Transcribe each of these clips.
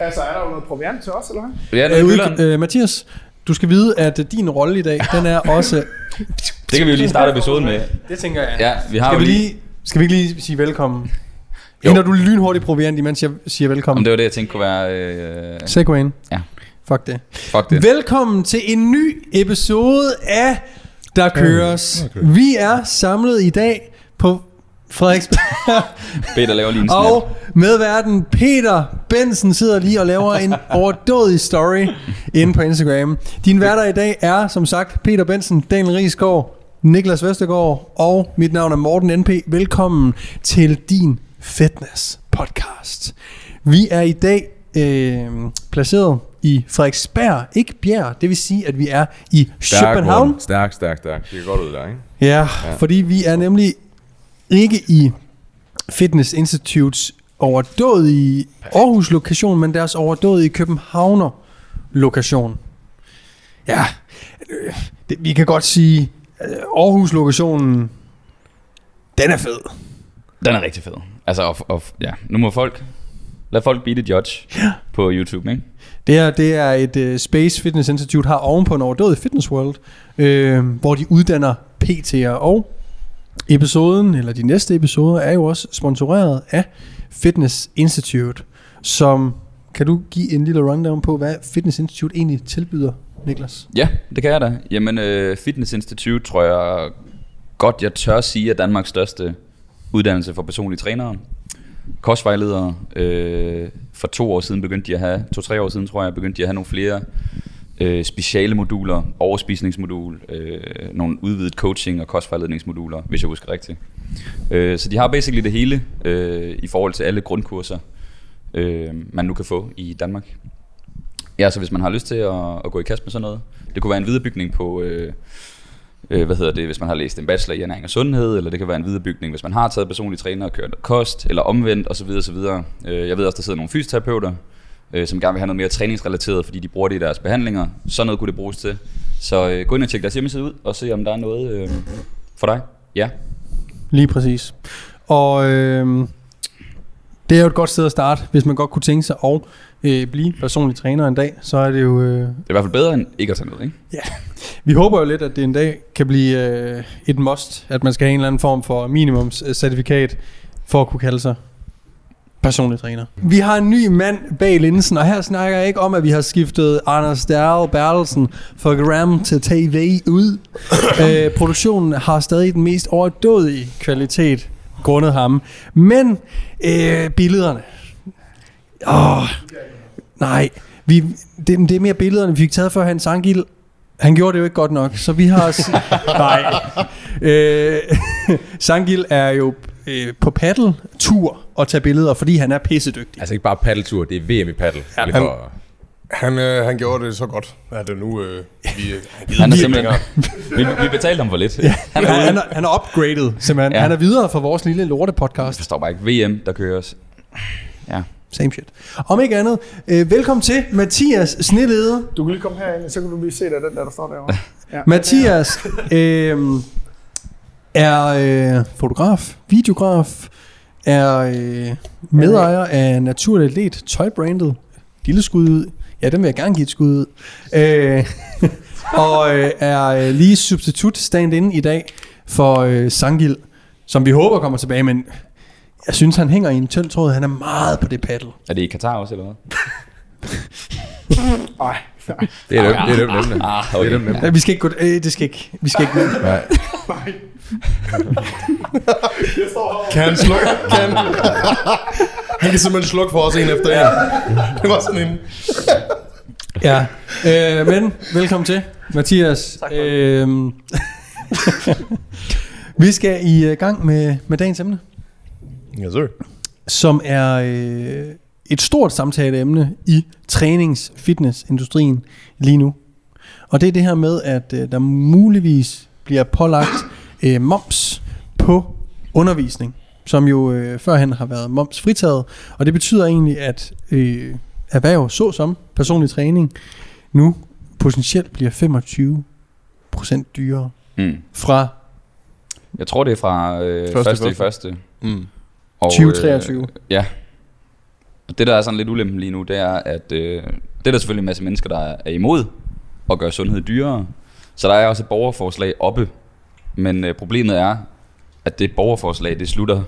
Altså, er der jo noget proviant til os, eller hvad? Ja, det er Øh, Jylland. øh, Mathias, du skal vide, at din rolle i dag, den er også... Det kan vi jo lige starte episoden med. Det tænker jeg. Ja, vi har Skal vi, lige... lige, skal vi ikke lige sige velkommen? Jo. Ender du lynhurtigt proviant, imens jeg siger velkommen? Om det var det, jeg tænkte kunne være... Øh, Segwayen. Ja. Fuck det. fuck det. Velkommen til en ny episode af Der Køres. okay. Vi er samlet i dag på Frederiksberg, Peter laver lige en snap. og medverden Peter Bensen sidder lige og laver en overdådig story inde på Instagram. Din værter i dag er, som sagt, Peter Bensen, Daniel Rigsgaard, Niklas Vestergaard og mit navn er Morten NP. Velkommen til din fitness podcast. Vi er i dag øh, placeret i Frederiksberg, ikke Bjerg. Det vil sige, at vi er i København. Morten. Stærk, stærk, stærk. Det er godt ud der, ikke? Ja, Ja. fordi vi er nemlig ikke i Fitness Institutes overdådige Aarhus lokation, men deres overdådige Københavner lokation. Ja, øh, det, vi kan godt sige, øh, Aarhus lokationen, den er fed. Den er rigtig fed. Altså, og, og, ja, nu må folk... Lad folk be the judge ja. på YouTube, ikke? Det her, det er et uh, Space Fitness Institute, har ovenpå en overdådig Fitness World, øh, hvor de uddanner PT'er. Og episoden, eller de næste episoder, er jo også sponsoreret af Fitness Institute, som, kan du give en lille rundown på, hvad Fitness Institute egentlig tilbyder, Niklas? Ja, det kan jeg da. Jamen, øh, Fitness Institute tror jeg godt, jeg tør sige, er Danmarks største uddannelse for personlige trænere. Kostvejledere. Øh, for to år siden begyndte de at have, to-tre år siden tror jeg, begyndte de at have nogle flere øh, speciale moduler, overspisningsmodul, øh, nogle udvidet coaching- og kostvejledningsmoduler, hvis jeg husker rigtigt. Øh, så de har basically det hele øh, i forhold til alle grundkurser, øh, man nu kan få i Danmark. Ja, så hvis man har lyst til at, at gå i kast med sådan noget, det kunne være en viderebygning på, øh, øh, hvad hedder det, hvis man har læst en bachelor i ernæring og sundhed, eller det kan være en viderebygning, hvis man har taget personlig træner og kørt kost, eller omvendt osv. osv. Øh, jeg ved også, der sidder nogle fysioterapeuter, øh, som gerne vil have noget mere træningsrelateret, fordi de bruger det i deres behandlinger. Sådan noget kunne det bruges til. Så øh, gå ind og tjek deres hjemmeside ud, og se om der er noget øh, for dig. Ja. Lige præcis. Og øh, det er jo et godt sted at starte, hvis man godt kunne tænke sig at øh, blive personlig træner en dag, så er det jo... Øh, Det er i hvert fald bedre end ikke at tage noget, ikke? Vi håber jo lidt, at det en dag kan blive øh, et must, at man skal have en eller anden form for minimumscertifikat for at kunne kalde sig personlig træner. Vi har en ny mand bag linsen, og her snakker jeg ikke om, at vi har skiftet Anders Dahl Bertelsen fra Gram til TV ud. øh, produktionen har stadig den mest overdådige kvalitet grundet ham. Men øh, billederne... Åh, nej. Vi, det, det er mere billederne, vi fik taget før han Sangil. Han gjorde det jo ikke godt nok, så vi har... nej. Øh, Sangil er jo øh, på paddle-tur og tage billeder, fordi han er pissedygtig. Altså ikke bare paddeltur, det er VM i paddel. Ja, han- Han, øh, han gjorde det så godt, at det nu... Øh, vi, øh, Han er vi- simpelthen, vi, vi betalte ham for lidt. Ja. Han Han, er han, er, han er upgraded, simpelthen. Ja. Han er videre for vores lille Jeg lorte-podcast. forstår bare ikke. VM, der køres. Ja. Same shit. Om ikke andet, øh, velkommen til Mathias Snelede. Du kan lige komme herind, så kan du lige se det, den der, der står derovre. Ja. Mathias øh, er øh, fotograf, videograf, er øh, medejer af Naturlig Atlet, tøjbrandet, lille skud ud. Ja, den vil jeg gerne give et skud ud. Øh, og øh, er øh, lige substitut stand-in i dag for øh, Sangil, som vi håber kommer tilbage, men jeg synes, han hænger i en tynd tråd. Han er meget på det paddle. Er det i Katar også, eller hvad? Ej, Det er dem, det er dem nemlig. Ah, Det er okay. dem nemlig. Øh, Vi skal ikke gå... Øh, det skal ikke... Vi skal ikke... Nej. Kan han slukke? Kan han? han kan simpelthen slukke for os en efter en. Det var sådan en... Ja, øh, men velkommen til, Mathias. Tak øh, vi skal i øh, gang med, med dagens emne, Ja, så. som er øh, et stort samtaleemne i trænings-fitnessindustrien lige nu. Og det er det her med, at øh, der muligvis bliver pålagt øh, moms på undervisning, som jo øh, førhen har været momsfritaget. Og det betyder egentlig, at øh, erhverv såsom personlig træning nu potentielt bliver 25% dyrere Mm. fra Jeg tror, det er fra øh, Første første, første i første. første. Mm. Og, 2023. Øh, ja. Det, der er sådan lidt ulempen lige nu, det er, at øh, det er der selvfølgelig en masse mennesker, der er imod at gøre sundhed dyrere. Så der er også et borgerforslag oppe. Men øh, problemet er, at det borgerforslag, det slutter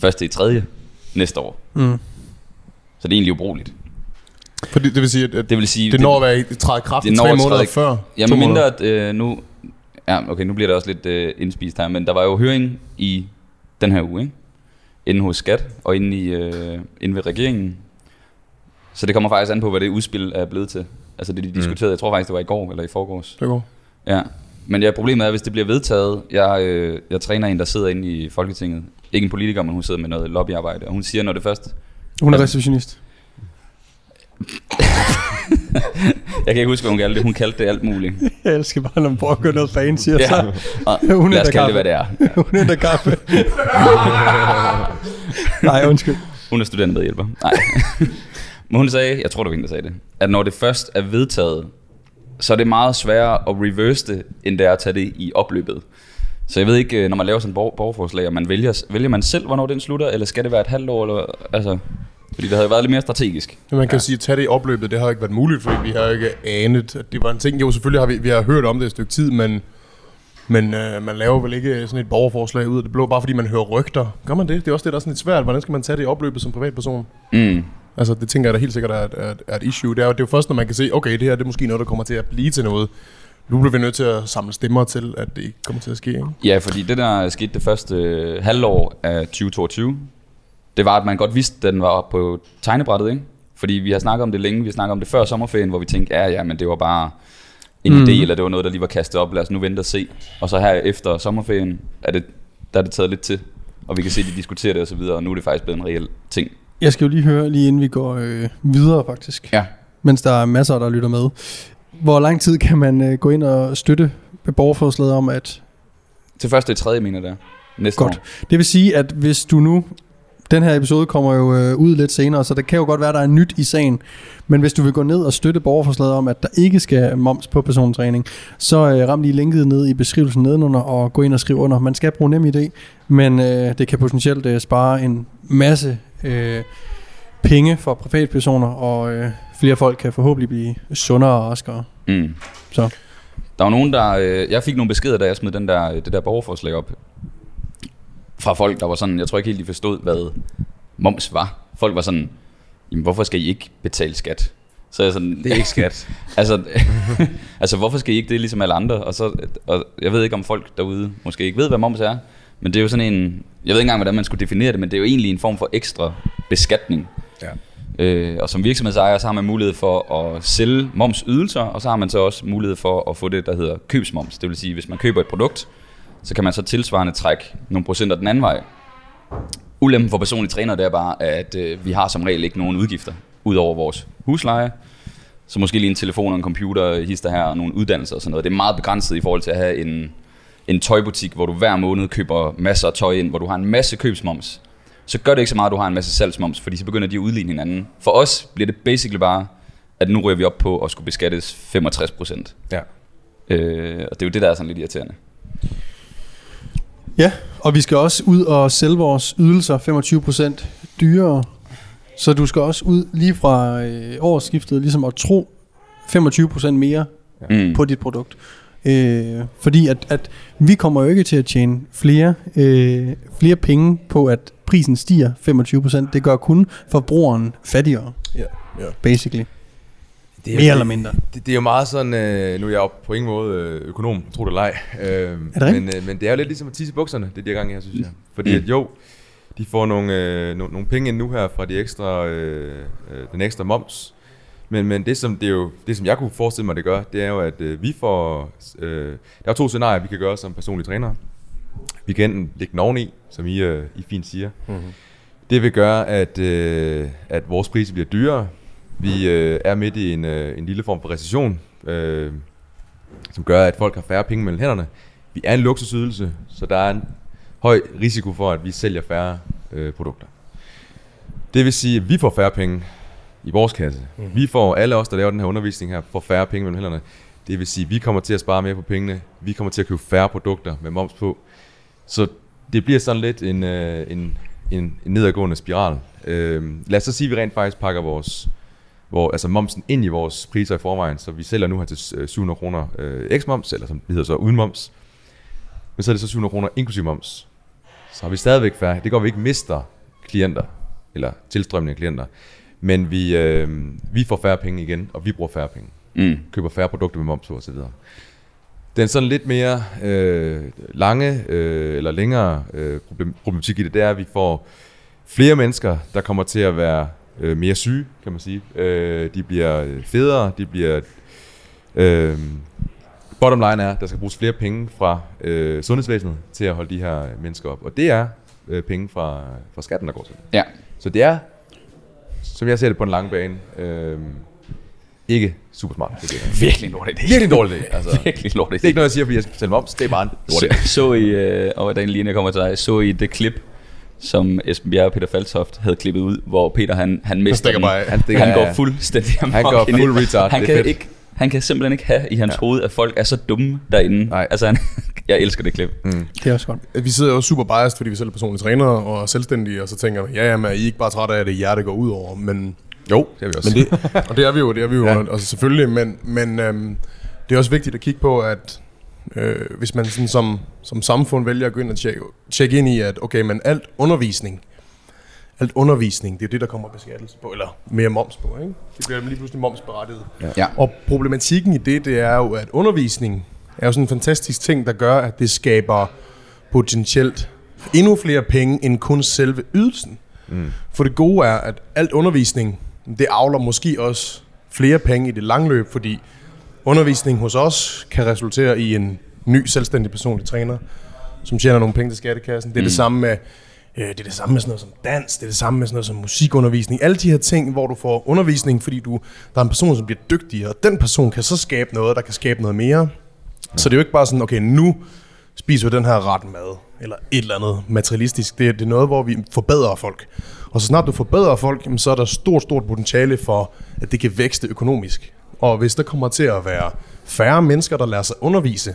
først i tredje næste år. Mm. Så det er egentlig ubrugeligt. Fordi det vil sige, at Det vil sige, det når at være i træde kraft det tre måneder træde- før. Ja, men mindre at øh, nu... Ja, okay, nu bliver det også lidt øh, indspist her, men der var jo høring i den her uge, ikke? Inde hos Skat og inde, i, øh, inde ved regeringen. Så det kommer faktisk an på, hvad det udspil er blevet til. Altså det, de diskuterede, jeg tror faktisk, det var i går eller i forgårs. Det går. Ja, men ja, problemet er, hvis det bliver vedtaget, jeg, øh, jeg træner en, der sidder inde i Folketinget. Ikke en politiker, men hun sidder med noget lobbyarbejde, og hun siger, når det først... Hun er receptionist. Jeg kan ikke huske, hvad hun kaldte det. Hun kaldte det alt muligt. Jeg elsker bare, når man prøver at gøre noget fancy. Og Ja, så, og Hun lad os kalde det, hvad det er. hun er der kaffe. Nej, undskyld. Hun er studentermedhjælper. Nej. Men hun sagde, jeg tror, det var hende, der sagde det, at når det først er vedtaget, så er det meget sværere at reverse det, end det er at tage det i opløbet. Så jeg ved ikke, øh, når man laver sådan et borg- borgerforslag, om man vælger, vælger man selv, hvornår den slutter, eller skal det være et halvt år? Eller, altså, fordi det havde været lidt mere strategisk. Men man kan ja. sige, at tage det i opløbet, det har ikke været muligt, fordi vi har ikke anet, at det var en ting. Jo, selvfølgelig har vi, vi har hørt om det et stykke tid, men, men øh, man laver vel ikke sådan et borgerforslag ud af det blå, bare fordi man hører rygter. Gør man det? Det er også det, der er sådan lidt svært. Hvordan skal man tage det i opløbet som privatperson? Mm. Altså, det tænker jeg da helt sikkert er et, er, er et issue. Det er, jo, det er jo først, når man kan se, okay, det her det er måske noget, der kommer til at blive til noget. Nu bliver vi nødt til at samle stemmer til, at det ikke kommer til at ske, ikke? Ja, fordi det der skete det første øh, halvår af 2022, det var, at man godt vidste, at den var på tegnebrættet, ikke? Fordi vi har snakket om det længe, vi har snakket om det før sommerferien, hvor vi tænkte, ja, ja, men det var bare en Mm. idé, eller det var noget, der lige var kastet op, lad os nu vente og se. Og så her efter sommerferien, er det, der er det taget lidt til, og vi kan se, at de diskuterer det og så videre, og nu er det faktisk blevet en reel ting. Jeg skal jo lige høre, lige inden vi går øh, videre faktisk. Ja. Mens der er masser, der lytter med. Hvor lang tid kan man øh, gå ind og støtte borgerforslaget om, at Til første i tredje, mener jeg, det. Næste Godt. år. Det vil sige, at hvis du nu... Den her episode kommer jo øh, ud lidt senere, så det kan jo godt være, at der er nyt i sagen. Men hvis du vil gå ned og støtte borgerforslaget om, at der ikke skal moms på persontræning, så øh, ram lige linket ned i beskrivelsen nedenunder og gå ind og skriv under. Man skal bruge nem idé, men øh, det kan potentielt øh, spare en masse øh, penge for privatpersoner, og øh, flere folk kan forhåbentlig blive sundere og raskere. Mm. Så. Der var nogen, der... Øh, jeg fik nogle beskeder, da jeg smed den der, det der borgerforslag op. Fra folk, der var sådan... Jeg tror ikke helt, de forstod, hvad moms var. Folk var sådan... Jamen, hvorfor skal I ikke betale skat? Så jeg sådan... Det er ikke skat. altså, altså, hvorfor skal I ikke det ligesom alle andre? Og, så, og jeg ved ikke, om folk derude måske ikke ved, hvad moms er. Men det er jo sådan en... Jeg ved ikke engang, hvordan man skulle definere det, men det er jo egentlig en form for ekstra beskatning. Ja. Øh, og som virksomhedsejer, så har man mulighed for at sælge momsydelser, og så har man så også mulighed for at få det, der hedder købsmoms. Det vil sige, hvis man køber et produkt, så kan man så tilsvarende trække nogle procenter den anden vej. Ulempen for personlige træner, det er bare, at øh, vi har som regel ikke nogen udgifter, ud over vores husleje. Så måske lige en telefon og en computer, hister her, og nogle uddannelser og sådan noget. Det er meget begrænset i forhold til at have en, en tøjbutik, hvor du hver måned køber masser af tøj ind, hvor du har en masse købsmoms. Så gør det ikke så meget, at du har en masse salgsmoms, fordi så begynder de at udligne hinanden. For os bliver det basically bare, at nu ryger vi op på at skulle beskattes 65 procent. Ja. Øh, og det er jo det, der er sådan lidt irriterende. Ja, og vi skal også ud og sælge vores ydelser 25% dyrere. Så du skal også ud lige fra øh, årsskiftet ligesom at tro 25% mere Mm. på dit produkt. Øh, fordi at, at vi kommer jo ikke til at tjene flere, øh, flere penge på, at prisen stiger 25%. Det gør kun forbrugeren fattigere, Ja, ja. basically. Det Mere eller mindre. Det, det er jo meget sådan, øh, nu er jeg jo på ingen måde øh, økonom, tro det eller ej. Øh, det rigtigt? men, øh, men det er jo lidt ligesom at tisse i bukserne, det er de her gange her, synes jeg. Fordi Mm. at jo, de får nogle, øh, nogle, nogle penge ind nu her fra de ekstra, øh, øh, den ekstra moms. Men, men det, som det, er jo, det, som jeg kunne forestille mig, det gør, det er jo, at øh, vi får... Øh, der er to scenarier, vi kan gøre som personlige trænere. Vi kan enten lægge den oveni, som I, øh, I fint siger. Mm-hmm. Det vil gøre, at, øh, at vores priser bliver dyrere. Vi øh, er midt i en, øh, en lille form for recession, øh, som gør, at folk har færre penge mellem hænderne. Vi er en luksusydelse, så der er en høj risiko for, at vi sælger færre øh, produkter. Det vil sige, at vi får færre penge i vores kasse. Mm. Vi får, alle os, der laver den her undervisning her, får færre penge mellem hænderne. Det vil sige, at vi kommer til at spare mere på pengene. Vi kommer til at købe færre produkter med moms på. Så det bliver sådan lidt en, øh, en, en, en nedadgående spiral. Øh, lad os så sige, at vi rent faktisk pakker vores, hvor, altså momsen ind i vores priser i forvejen, så vi sælger nu her til øh, 700 kroner øh, x-moms, eller som det hedder så uden moms. Men så er det så 700 kroner inklusive moms. Så har vi stadigvæk færre. Det går, vi ikke mister klienter, eller tilstrømning af klienter. Men vi, øh, vi får færre penge igen, og vi bruger færre penge. Mm. Køber færre produkter med moms på osv. Den sådan lidt mere øh, lange øh, eller længere øh, problem, problematik i det, det er, at vi får flere mennesker, der kommer til at være øh, mere syge, kan man sige. Øh, de bliver øh, federe, de bliver... Øh, bottom line er, at der skal bruges flere penge fra øh, sundhedsvæsenet til at holde de her mennesker op. Og det er øh, penge fra, fra skatten, der går til det. Ja. Så det er, som jeg ser det på en lang bane, øh, ikke super smart. Det er Virkelig lort idé. virkelig dårlig idé. Altså, Virkelig lort idé. det er ikke noget, jeg siger, fordi jeg skal fortælle moms. Det er bare en dårlig idé. Så, så I, øh, og Daniel, lige kommer til dig, så I det klip, som Esben Bjerre og Peter Faltoft havde klippet ud, hvor Peter han, han mister stikker den. bare. Han, stikker han går fuldstændig amok Han går fuld retard. Han er kan, ikke, han kan simpelthen ikke have i hans ja. hoved, at folk er så dumme derinde. Nej. Altså, han, jeg elsker det klip. Mm. Det er også godt. Vi sidder jo super biased, fordi vi selv er personlige trænere og er selvstændige, og så tænker vi, ja, ja, men er I ikke bare trætte af, at det er jer, det går ud over? Men, Jo, det har vi også. men det, og det er vi jo, det er vi jo, Ja. ja. altså selvfølgelig, men, men øhm, det er også vigtigt at kigge på, at øh, hvis man sådan som, som samfund vælger at gå ind og tjekke, tjekke ind i, at okay, men alt undervisning, alt undervisning, det er det, der kommer beskattelse på, eller mere moms på, ikke? Det bliver lige pludselig momsberettiget. Ja. Og problematikken i det, det er jo, at undervisning er jo sådan en fantastisk ting, der gør, at det skaber potentielt endnu flere penge end kun selve ydelsen. Mm. For det gode er, at alt undervisning, det avler måske også flere penge i det lange løb, fordi undervisning hos os kan resultere i en ny selvstændig personlig træner, som tjener nogle penge til skattekassen. Det er mm. det samme med øh, det er det samme med sådan noget som dans, det er det samme med sådan noget som musikundervisning. Alle de her ting, hvor du får undervisning, fordi du, der er en person, som bliver dygtigere, og den person kan så skabe noget, der kan skabe noget mere. Så det er jo ikke bare sådan, okay, nu spiser vi den her ret mad, eller et eller andet materialistisk. Det, er- det er noget, hvor vi forbedrer folk. Og så snart du forbedrer folk, så er der stort, stort potentiale for, at det kan vækste økonomisk. Og hvis der kommer til at være færre mennesker, der lader sig undervise,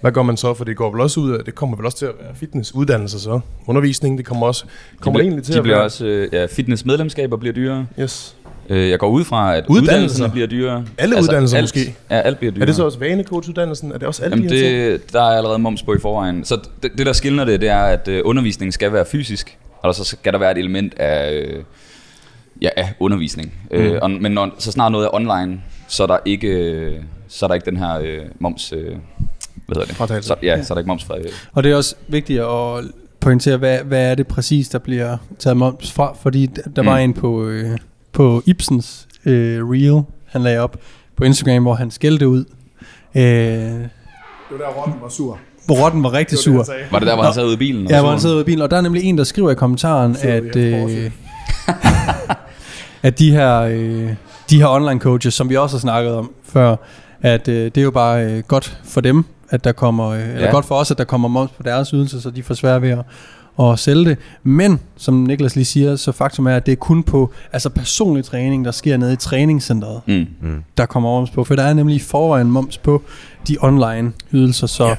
hvad gør man så? For det går vel også ud af, det kommer vel også til at være fitnessuddannelser så. Undervisning, det kommer også kommer de, egentlig til de at bliver være... også, øh, ja, fitnessmedlemskaber bliver dyrere. Yes. Øh, jeg går ud fra, at Uddannelser. uddannelserne bliver dyrere. Alle uddannelser alt, måske. Ja, alt bliver dyrere. Er det så også vanecoachuddannelsen? Er det også alle Jamen de det, der er allerede moms på i forvejen. Så det, det der skiller det, det er, at øh, undervisningen skal være fysisk, og så skal der være et element af, øh, ja, af undervisning. Mm. Øh, og, men når, så snart noget er online, så er der ikke, øh, så er der ikke den her øh, moms... Øh, hvad hedder det? Fratagelse. Så, ja, så er der ikke moms fra... Øh, Og det er også vigtigt at pointere, hvad, hvad er det præcis, der bliver taget moms fra? Fordi der, mm. var en på, øh, på Ibsens øh, reel, han lagde op på Instagram, hvor han skældte ud. Øh, Det var der, Rotten var sur. hvor Rotten var rigtig Det var sur. det, han sagde. var det der, hvor han sad ude i bilen? og Ja, hvor han sidder ude i bilen, og der er nemlig en, der skriver i kommentaren, at, øh, at de her, øh, de her online coaches, som vi også har snakket om før, at øh, det er jo bare øh, godt for dem, at der kommer, øh, eller Ja. godt for os, at der kommer moms på deres ydelse, så de får svært ved at, at sælge det. Men, som Niklas lige siger, så faktum er, at det er kun på altså personlig træning, der sker nede i træningscenteret, Mm. der kommer moms på. For der er nemlig i forvejen moms på de online ydelser, så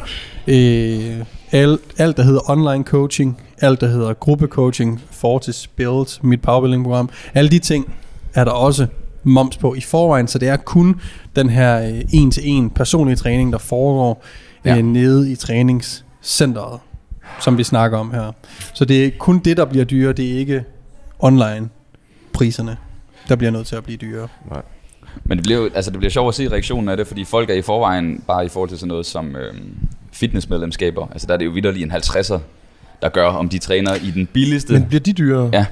øh, alt, alt, der hedder online coaching, alt, der hedder gruppecoaching, Fortis Build, mit powerbuilding-program, alle de ting er der også moms på i forvejen, så det er kun den her øh, en-til-en personlige træning, der foregår Ja. ja. øh, nede i træningscenteret, som vi snakker om her. Så det er kun det, der bliver dyrere, det er ikke online priserne, der bliver nødt til at blive dyrere. Men det bliver altså det bliver sjovt at se reaktionen af det, fordi folk er i forvejen bare i forhold til sådan noget som øh, fitnessmedlemskaber. Altså der er det jo vidderlig en 50'er, der gør, om de træner i den billigste. Men bliver de dyrere? Ja.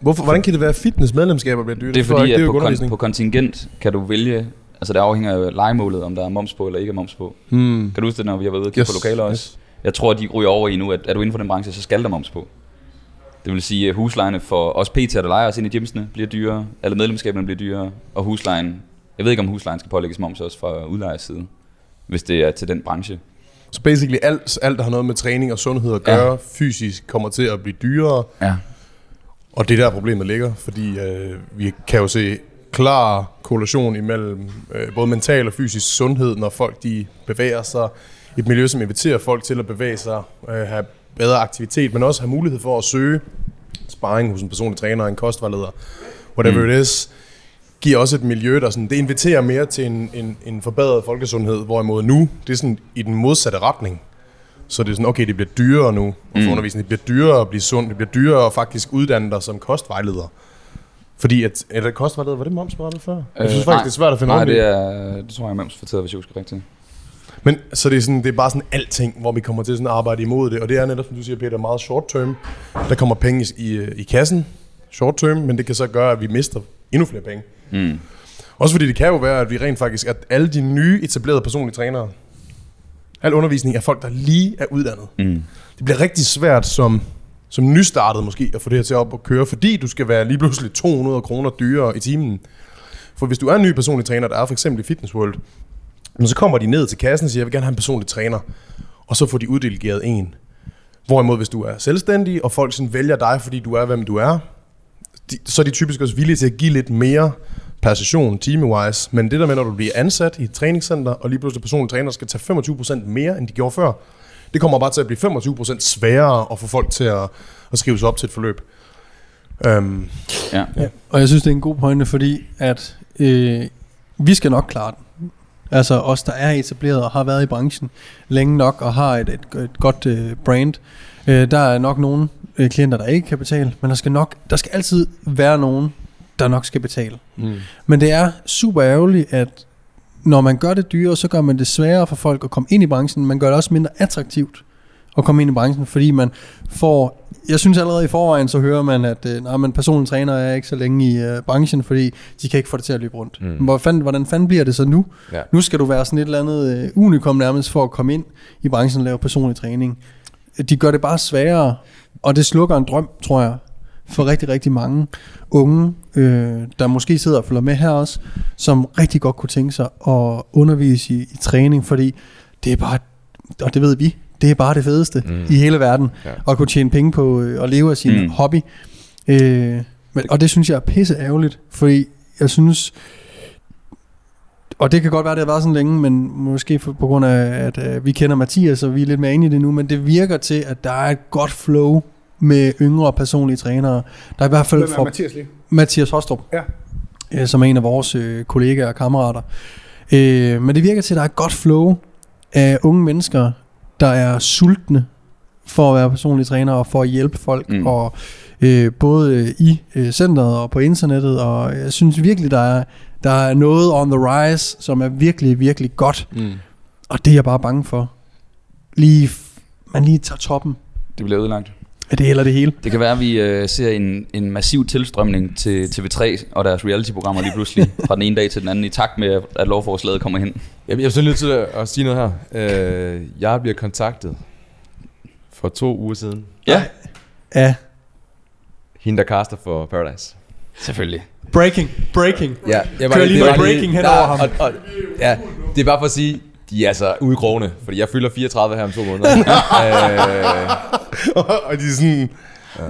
Hvorfor, hvordan kan det være, at fitnessmedlemskaber bliver dyre? det er fordi, jeg at på, det er jo kon- undervisning. på kontingent kan du vælge, altså det afhænger af legemålet, om der er moms på eller ikke er moms på. Hmm. Kan du huske det, når vi har været ude og kigge Yes, på lokaler også? yes. Jeg tror, at de ryger over i nu, at er du inden for den branche, så skal der moms på. Det vil sige, at huslejene for os PT, der leger os ind i gymsene, bliver dyrere, alle medlemskaberne bliver dyrere, og huslejen, jeg ved ikke, om huslejen skal pålægges moms også fra udlejers side, hvis det er til den branche. Så basically alt, alt, der har noget med træning og sundhed at gøre, ja. fysisk kommer til at blive dyrere. Ja. Og det er der problemet ligger, fordi øh, vi kan jo se klar korrelation imellem øh, både mental og fysisk sundhed, når folk de bevæger sig i et miljø, som inviterer folk til at bevæge sig, øh, have bedre aktivitet, men også have mulighed for at søge sparring hos en personlig træner, en kostvejleder, whatever mm. it is, giver også et miljø, der sådan, det inviterer mere til en, en, en forbedret folkesundhed, hvorimod nu, det er sådan i den modsatte retning. Så det er sådan, okay, det bliver dyrere nu at få Mm. undervisning. Det bliver dyrere at blive sund. Det bliver dyrere at faktisk uddanne dig som kostvejleder. Fordi at, er det kostvejleder, var det momsberettet før? Jeg synes Øh, faktisk, nej. det er svært at finde Nej, ordentligt. det, er, det tror jeg, Mams fortæller, hvis jeg husker rigtigt. Men så det er, sådan, det er bare sådan alting, hvor vi kommer til sådan at arbejde imod det. Og det er netop, som du siger, Peter, meget short term. Der kommer penge i, i, i kassen, short term, men det kan så gøre, at vi mister endnu flere penge. Mm. Også fordi det kan jo være, at vi rent faktisk, at alle de nye etablerede personlige trænere, al undervisning er folk, der lige er uddannet. Mm. Det bliver rigtig svært som, som nystartet måske at få det her til op at køre, fordi du skal være lige pludselig 200 kroner dyrere i timen. For hvis du er en ny personlig træner, der er for eksempel i Fitness World, så kommer de ned til kassen og siger, jeg vil gerne have en personlig træner, og så får de uddelegeret en. Hvorimod hvis du er selvstændig, og folk sådan vælger dig, fordi du er, hvem du er, de, så er de typisk også villige til at give lidt mere per session, time-wise. Men det der med, når du bliver ansat i et træningscenter, og lige pludselig personlig træner skal tage 25% mere, end de gjorde før, det kommer bare til at blive 25% sværere at få folk til at, at skrive sig op til et forløb. Um, Ja. Ja. Og jeg synes, det er en god pointe, fordi at øh, vi skal nok klare den. Altså os, der er etableret og har været i branchen længe nok og har et, et, et godt øh, brand. Øh, der er nok nogle øh, klienter, der ikke kan betale, men der skal, nok, der skal altid være nogen, der nok skal betale. mm. Men det er super ærgerligt, at når man gør det dyrere, så gør man det sværere for folk at komme ind i branchen. Man gør det også mindre attraktivt at komme ind i branchen, fordi man får... Jeg synes allerede i forvejen, så hører man, at øh, nej, men personen træner er ikke så længe i øh, branchen, fordi de kan ikke få det til at løbe rundt. Mm. Hvor fanden, hvordan fanden bliver det så nu? Ja. Nu skal du være sådan et eller andet øh, unikum nærmest for at komme ind i branchen og lave personlig træning. De gør det bare sværere, og det slukker en drøm, tror jeg, for rigtig, rigtig mange unge, øh, der måske sidder og følger med her også, som rigtig godt kunne tænke sig at undervise i, i træning, fordi det er bare, og det ved vi, det er bare det fedeste Mm. i hele verden, Ja. at kunne tjene penge på øh, at leve af sin Mm. hobby. Øh, men, og det synes jeg er pisse ærgerligt, fordi jeg synes, og det kan godt være, det har været sådan længe, men måske for, på grund af, at øh, vi kender Mathias, og vi er lidt mere inde i det nu, men det virker til, at der er et godt flow med yngre personlige trænere. Der er i hvert fald Hvem er for Mathias lige? Mathias Hostrup, Ja. øh, som er en af vores øh, kollegaer og kammerater. Øh, men det virker til, at der er et godt flow af unge mennesker, der er sultne for at være personlige træner og for at hjælpe folk, Mm. og øh, både øh, i øh, centret og på internettet, og jeg synes virkelig, der er, der er noget on the rise, som er virkelig, virkelig godt, Mm. og det er jeg bare bange for. Lige, man lige tager toppen Det bliver ødelagt. Af det eller det hele. Det kan være, at vi øh, ser en, en massiv tilstrømning til TV3 og deres reality-programmer lige pludselig fra den ene dag til den anden, i takt med, at lovforslaget kommer hen. Jeg, jeg er så nødt til at, at sige noget her. Øh, jeg bliver kontaktet for to uger siden. Ja, Ja, Hende, der caster for Paradise. selvfølgelig. breaking, breaking. Ja, jeg Kører lige det noget var breaking hen over ham. Og, og, ja, det er bare for at sige, de er altså ude i krogene, fordi jeg fylder 34 her om to måneder. øh, og de er sådan,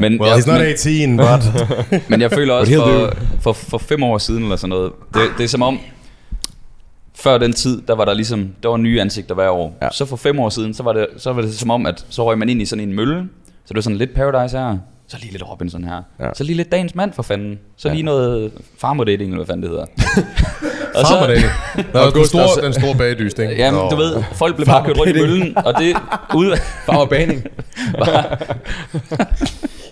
Men, well, he's not men, 18, but... men jeg føler også, for, for, for fem år siden eller sådan noget, det, det er som om, før den tid, der var der ligesom, der var nye ansigter hver år. Ja. Så for fem år siden, så var, det, så var det som om, at så røg man ind i sådan en mølle, så det var sådan lidt Paradise her, så lige lidt Robinson her, Ja. så lige lidt Dagens Mand for fanden, så Ja. lige noget farmer dating, eller hvad fanden det hedder. Og dating. Nå, den, August store, den store bagdyst, ikke? Jamen, Nå. du ved, folk blev bare kørt rundt i møllen, og det ud farmer baning.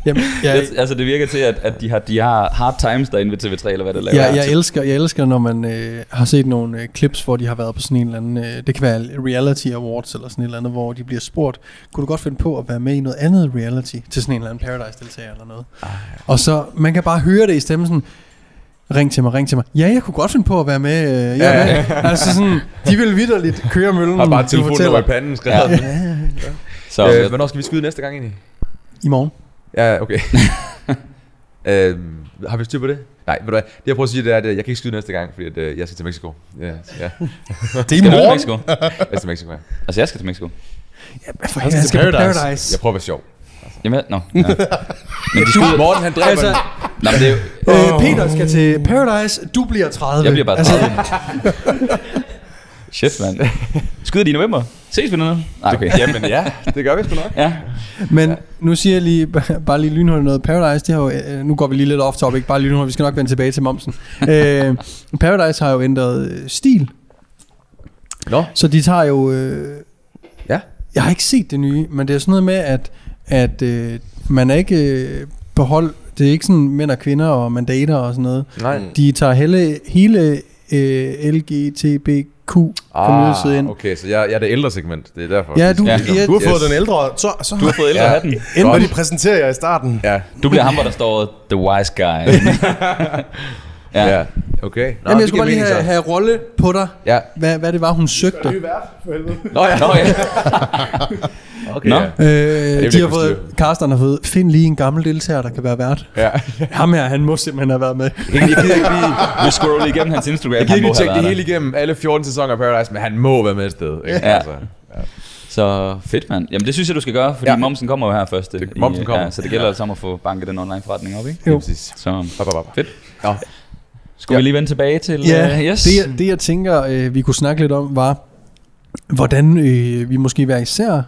Jamen, jeg, det, altså det virker til, at, at de har, de har hard times derinde ved TV3, eller hvad det laver. jeg, jeg, elsker, jeg elsker, når man øh, har set nogle øh, clips, hvor de har været på sådan en eller anden, øh, det kan være reality awards eller sådan et eller andet, hvor de bliver spurgt, kunne du godt finde på at være med i noget andet reality til sådan en eller anden Paradise-deltager eller noget. Og så, man kan bare høre det i stemmen sådan, ring til mig, ring til mig. Ja, jeg kunne godt finde på at være med. Øh, ja, ja, ja. Altså sådan, de vil vidderligt køre møllen. Har bare du telefonnummer i panden skrevet. Ja. Så, Øh, hvornår skal vi skyde næste gang egentlig? I morgen. Ja, okay. øh, har vi styr på det? Nej, ved du hvad, det jeg prøver at sige, det er, at jeg kan ikke skyde næste gang, fordi at, øh, jeg skal til Mexico. Ja, ja. Det er i skal du til morgen. Mexico? Jeg skal til Mexico, ja. Altså, jeg skal til Mexico. Ja, for skal han til skal på Paradise. Paradise. Jeg prøver at være sjov. Jamen, nå. Ja. Men de skyder... Morten, han dræber Altså, altså, Nå, men det er jo... øh, Peter skal til Paradise, du bliver 30. Jeg bliver bare Altså, 30. Shit, mand. Skyder de i november? Ses vi dernede? Nej, okay. Jamen ja, det gør vi sgu nok. Ja. Men nu siger jeg lige, bare lige lynhurtigt noget. Paradise, de har jo, øh, nu går vi lige lidt off topic, bare lynhurtigt, vi skal nok vende tilbage til momsen. øh, Paradise har jo ændret øh, stil, Nå, så de tager jo... Øh, Ja. Jeg har ikke set det nye, men det er sådan noget med, at, at øh, man er ikke øh, beholdt... Det er ikke sådan mænd og kvinder og mandater og sådan noget. nej. De tager hele, hele øh, LGTBQ community ind. Ah, okay, så jeg, jeg er det ældre segment, det er derfor. Ja, du, Ja. ja, Du har fået Yes. den ældre, så, så Du har fået ældre Ja. hatten. Inden de præsenterer jer i starten. Ja, Du bliver ham, hvor der står The Wise Guy. ja. ja. Okay. Nå, Jamen, jeg det skulle bare lige have, have rolle på dig, Ja. hvad, hvad det var, hun søgte. Ny vært, for helvede. Nå ja. Nå, ja. Okay, Nå. ja. Øh, de jeg har fået. Carsten har fået, find lige en gammel deltager, der kan være vært. ja. Ham her, han må simpelthen have været med. Jeg, gider ikke lige... Vi scroller lige igennem hans Instagram. Jeg Han ikke tjekke det hele igennem, alle 14 sæsoner af Paradise, men han må være med et sted. Ikke? Ja. Altså. der. Så fedt, mand. Jamen, det synes jeg, du skal gøre, fordi Ja. ja. momsen kommer jo her først. Det- momsen kommer. Ja, så det gælder altså om at få banket den online forretning op, ikke? Jo. Præcis. Så Bop, bop, bop. fedt. Nå. Skulle Ja. vi lige vende tilbage til... Ja, uh, yes. det, jeg- det jeg tænker, øh, vi kunne snakke lidt om, var, hvordan øh, vi måske hver især,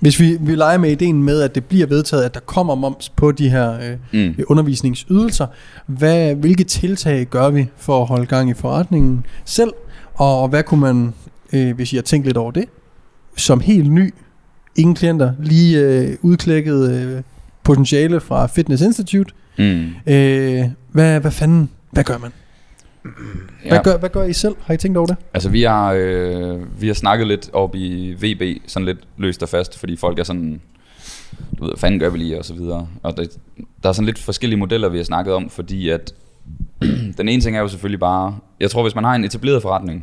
hvis vi, vi leger med ideen med, at det bliver vedtaget, at der kommer moms på de her øh, Mm. undervisningsydelser, hvad, hvilke tiltag gør vi for at holde gang i forretningen selv, og hvad kunne man, øh, hvis I har tænkt lidt over det, som helt ny, ingen klienter, lige øh, udklækket øh, potentiale fra Fitness Institute, Mm. øh, hvad, hvad fanden, hvad gør man? Hvad, Ja. gør, hvad gør I selv? Har I tænkt over det? Altså, vi har, øh, vi har snakket lidt op i VB, sådan lidt løst og fast, fordi folk er sådan, du ved, hvad fanden gør vi lige, og så videre. Og det, der er sådan lidt forskellige modeller, vi har snakket om, fordi at den ene ting er jo selvfølgelig bare, jeg tror, hvis man har en etableret forretning,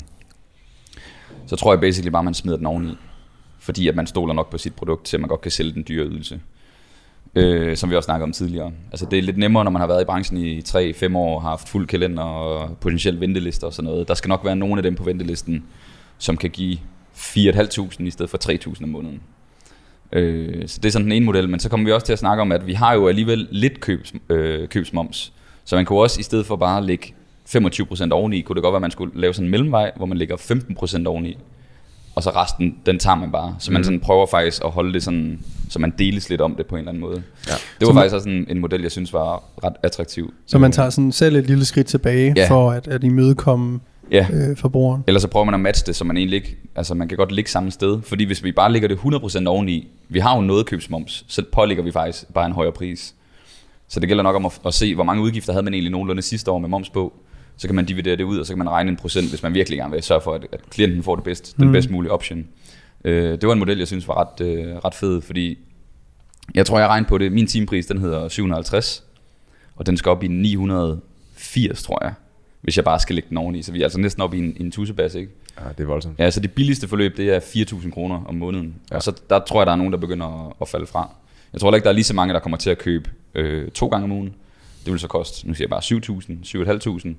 så tror jeg basically bare, man smider den oveni. Fordi at man stoler nok på sit produkt, til man godt kan sælge den dyre ydelse. Øh, som vi også snakkede om tidligere. Altså det er lidt nemmere, når man har været i branchen i 3-5 år, har haft fuld kalender og potentielt ventelister og sådan noget. Der skal nok være nogle af dem på ventelisten, som kan give 4.500 i stedet for 3.000 om måneden. Øh, så det er sådan den ene model, men så kommer vi også til at snakke om, at vi har jo alligevel lidt købs, øh, købsmoms. Så man kunne også i stedet for bare at lægge 25% oveni, kunne det godt være, at man skulle lave sådan en mellemvej, hvor man lægger 15% oveni, og så resten, den tager man bare. Så man Mhm. sådan prøver faktisk at holde det sådan, så man deles lidt om det på en eller anden måde. Ja. Det var Så man- faktisk også en, en model, jeg synes var ret attraktiv. Så man tager sådan selv et lille skridt tilbage, Ja. for at, at imødekomme Ja, øh, forbrugeren. Ellers så prøver man at matche det, så man egentlig ikke, altså man kan godt ligge samme sted. Fordi hvis vi bare ligger det 100% oveni, vi har jo noget købsmoms, så pålægger vi faktisk bare en højere pris. Så det gælder nok om at, at se, hvor mange udgifter havde man egentlig nogenlunde sidste år med moms på. Så kan man dividere det ud, og så kan man regne en procent, hvis man virkelig gerne vil sørge for, at, at klienten får det bedst, den Mm. bedst mulige option. Øh, det var en model, jeg synes var ret, øh, ret fed, fordi jeg tror, jeg regnede på det. Min timepris, den hedder 750, og den skal op i 980, tror jeg, hvis jeg bare skal lægge den oveni. Så vi er altså næsten op i en, en tussebas, ikke? Ja, det er voldsomt. Ja, så det billigste forløb, det er 4.000 kroner om måneden. Ja. Og så der tror jeg, der er nogen, der begynder at, at falde fra. Jeg tror ikke, der er lige så mange, der kommer til at købe øh, to gange om ugen. Det vil så koste, nu siger jeg bare 7.000, 7.500.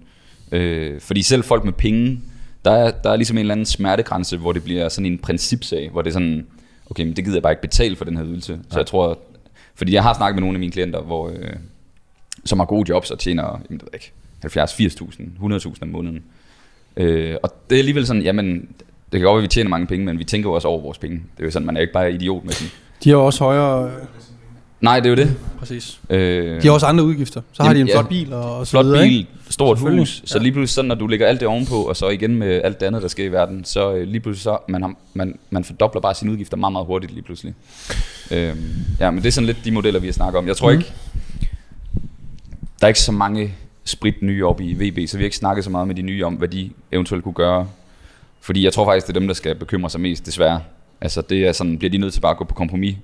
Øh, fordi selv folk med penge, der er, der er ligesom en eller anden smertegrænse, hvor det bliver sådan en principsag, hvor det er sådan, okay, men det gider jeg bare ikke betale for den her ydelse. Så jeg tror, fordi jeg har snakket med nogle af mine klienter, hvor, øh, som har gode jobs og tjener, det ved jeg ikke, 70, 80.000, 100.000 om måneden. Øh, og det er alligevel sådan, jamen, det kan godt være, at vi tjener mange penge, men vi tænker jo også over vores penge. Det er jo sådan, man er ikke bare idiot med dem. De har også højere... Øh, Nej, det er jo det. præcis. Øh, De har også andre udgifter. Så har Jamen, de en ja. flot bil og, og så flot videre, bil, Ikke? stort hus. Så lige pludselig sådan, når du lægger alt det ovenpå, og så igen med alt det andet, der sker i verden, så øh, lige pludselig så, man, har, man, man fordobler bare sine udgifter meget, meget hurtigt lige pludselig. Øhm, ja, men det er sådan lidt de modeller, vi har snakket om. Jeg tror Mhm. ikke, der er ikke så mange sprit nye op i VB, så vi har ikke snakket så meget med de nye om, hvad de eventuelt kunne gøre. Fordi jeg tror faktisk, det er dem, der skal bekymre sig mest, desværre. Altså det er sådan, bliver de nødt til bare at gå på kompromis,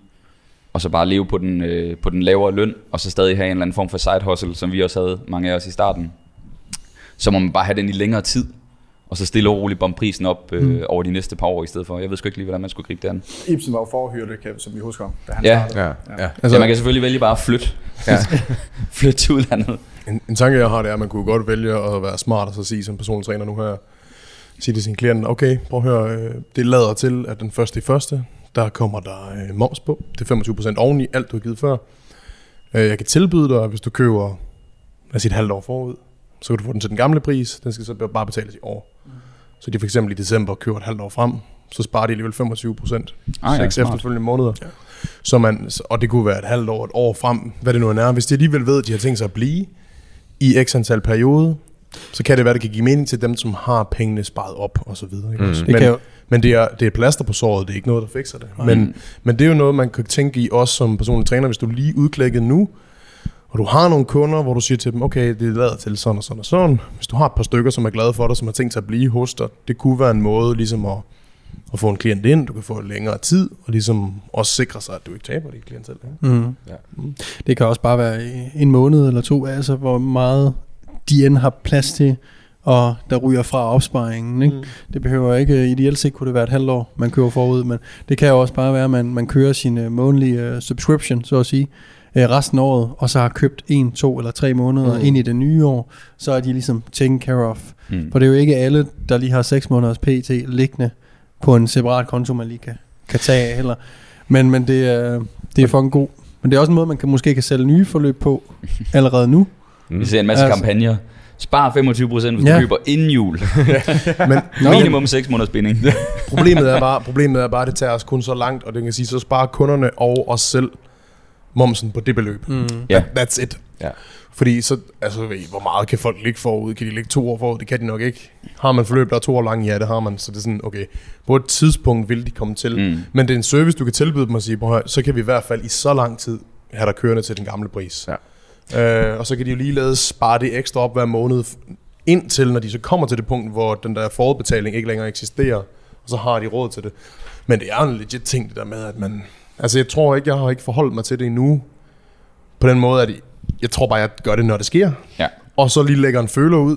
og så bare leve på den, øh, på den lavere løn, og så stadig have en eller anden form for side hustle, som vi også havde, mange af os i starten. Så må man bare have den i længere tid, og så stille og roligt bombe prisen op øh, Mm. over de næste par år i stedet for. Jeg ved sgu ikke lige, hvordan man skulle gribe det an. Ibsen var jo forhyrte, som vi husker, da han Ja. startede. Ja, ja. Altså, ja, man kan selvfølgelig vælge bare at flytte. Ja. flytte til udlandet. En, en tanke, jeg har, det er, at man kunne godt vælge at være smart og så sige som personlig træner nu her, sige til sin klient, okay, prøv at høre, øh, det lader til, at den første i første, der kommer der øh, moms på. Det er 25% oveni alt, du har givet før. Øh, jeg kan tilbyde dig, at hvis du køber, lad os sige et halvt år forud, så kan du få den til den gamle pris, den skal så bare betales i år. Så de for eksempel i december køber et halvt år frem, så sparer de alligevel 25 procent. Ah, ja, seks smart. efterfølgende måneder. Ja. Så man, og det kunne være et halvt år, et år frem, hvad det nu end er. Hvis de alligevel ved, at de har tænkt sig at blive i x antal periode, så kan det være, at det kan give mening til dem, som har pengene sparet op og så videre. Ikke? Mm. Det Men, kan jo- men det er, det er plaster på såret, det er ikke noget, der fikser det. Men, men det er jo noget, man kan tænke i også som personlig træner, hvis du er lige udklækket nu, og du har nogle kunder, hvor du siger til dem, okay, det lader til sådan og sådan og sådan. Hvis du har et par stykker, som er glade for dig, som har tænkt sig at blive hos dig, det kunne være en måde ligesom at, at få en klient ind, du kan få længere tid, og ligesom også sikre sig, at du ikke taber dit klientel. Ikke? Mm. Ja. Det kan også bare være i en måned eller to, altså hvor meget de end har plads til, og der ryger fra opsparingen. Ikke? Mm. Det behøver ikke, ideelt set kunne det være et halvt år, man kører forud, men det kan jo også bare være, at man, man kører sin uh, månedlige uh, subscription, så at sige, uh, resten af året, og så har købt en, to eller tre måneder Mm. mm. ind i det nye år, så er de ligesom taken care of. Mm. For det er jo ikke alle, der lige har 6 måneders PT liggende på en separat konto, man lige kan, kan tage af heller. Men, men det, er, det er fucking god. Men det er også en måde, man kan, måske kan sælge nye forløb på allerede nu. Vi ser en masse Altså. kampagner. Spar 25%, hvis Ja. du køber inden jul. Men Nå. Minimum 6 måneders binding. problemet er bare, problemet er bare, at det tager os kun så langt, og det kan sige, så sparer kunderne og os selv momsen på det beløb. Mm. Ja. That's it. Ja. Fordi så, altså ved I, hvor meget kan folk ligge forud? Kan de ligge to år forud? Det kan de nok ikke. Har man forløb, der er to år lange? Ja, det har man. Så det er sådan, okay, på et tidspunkt vil de komme til. Mm. Men det er en service, du kan tilbyde dem og sige, "Prøv at høre, så kan vi i hvert fald i så lang tid have dig kørende til den gamle pris. Ja. Øh, og så kan de jo ligeledes spare det ekstra op hver måned, indtil når de så kommer til det punkt, hvor den der forudbetaling ikke længere eksisterer, og så har de råd til det. Men det er en legit ting, det der med, at man... Altså, jeg tror ikke, jeg har ikke forholdt mig til det endnu, på den måde, at jeg tror bare, jeg gør det, når det sker. Ja. Og så lige lægger en føler ud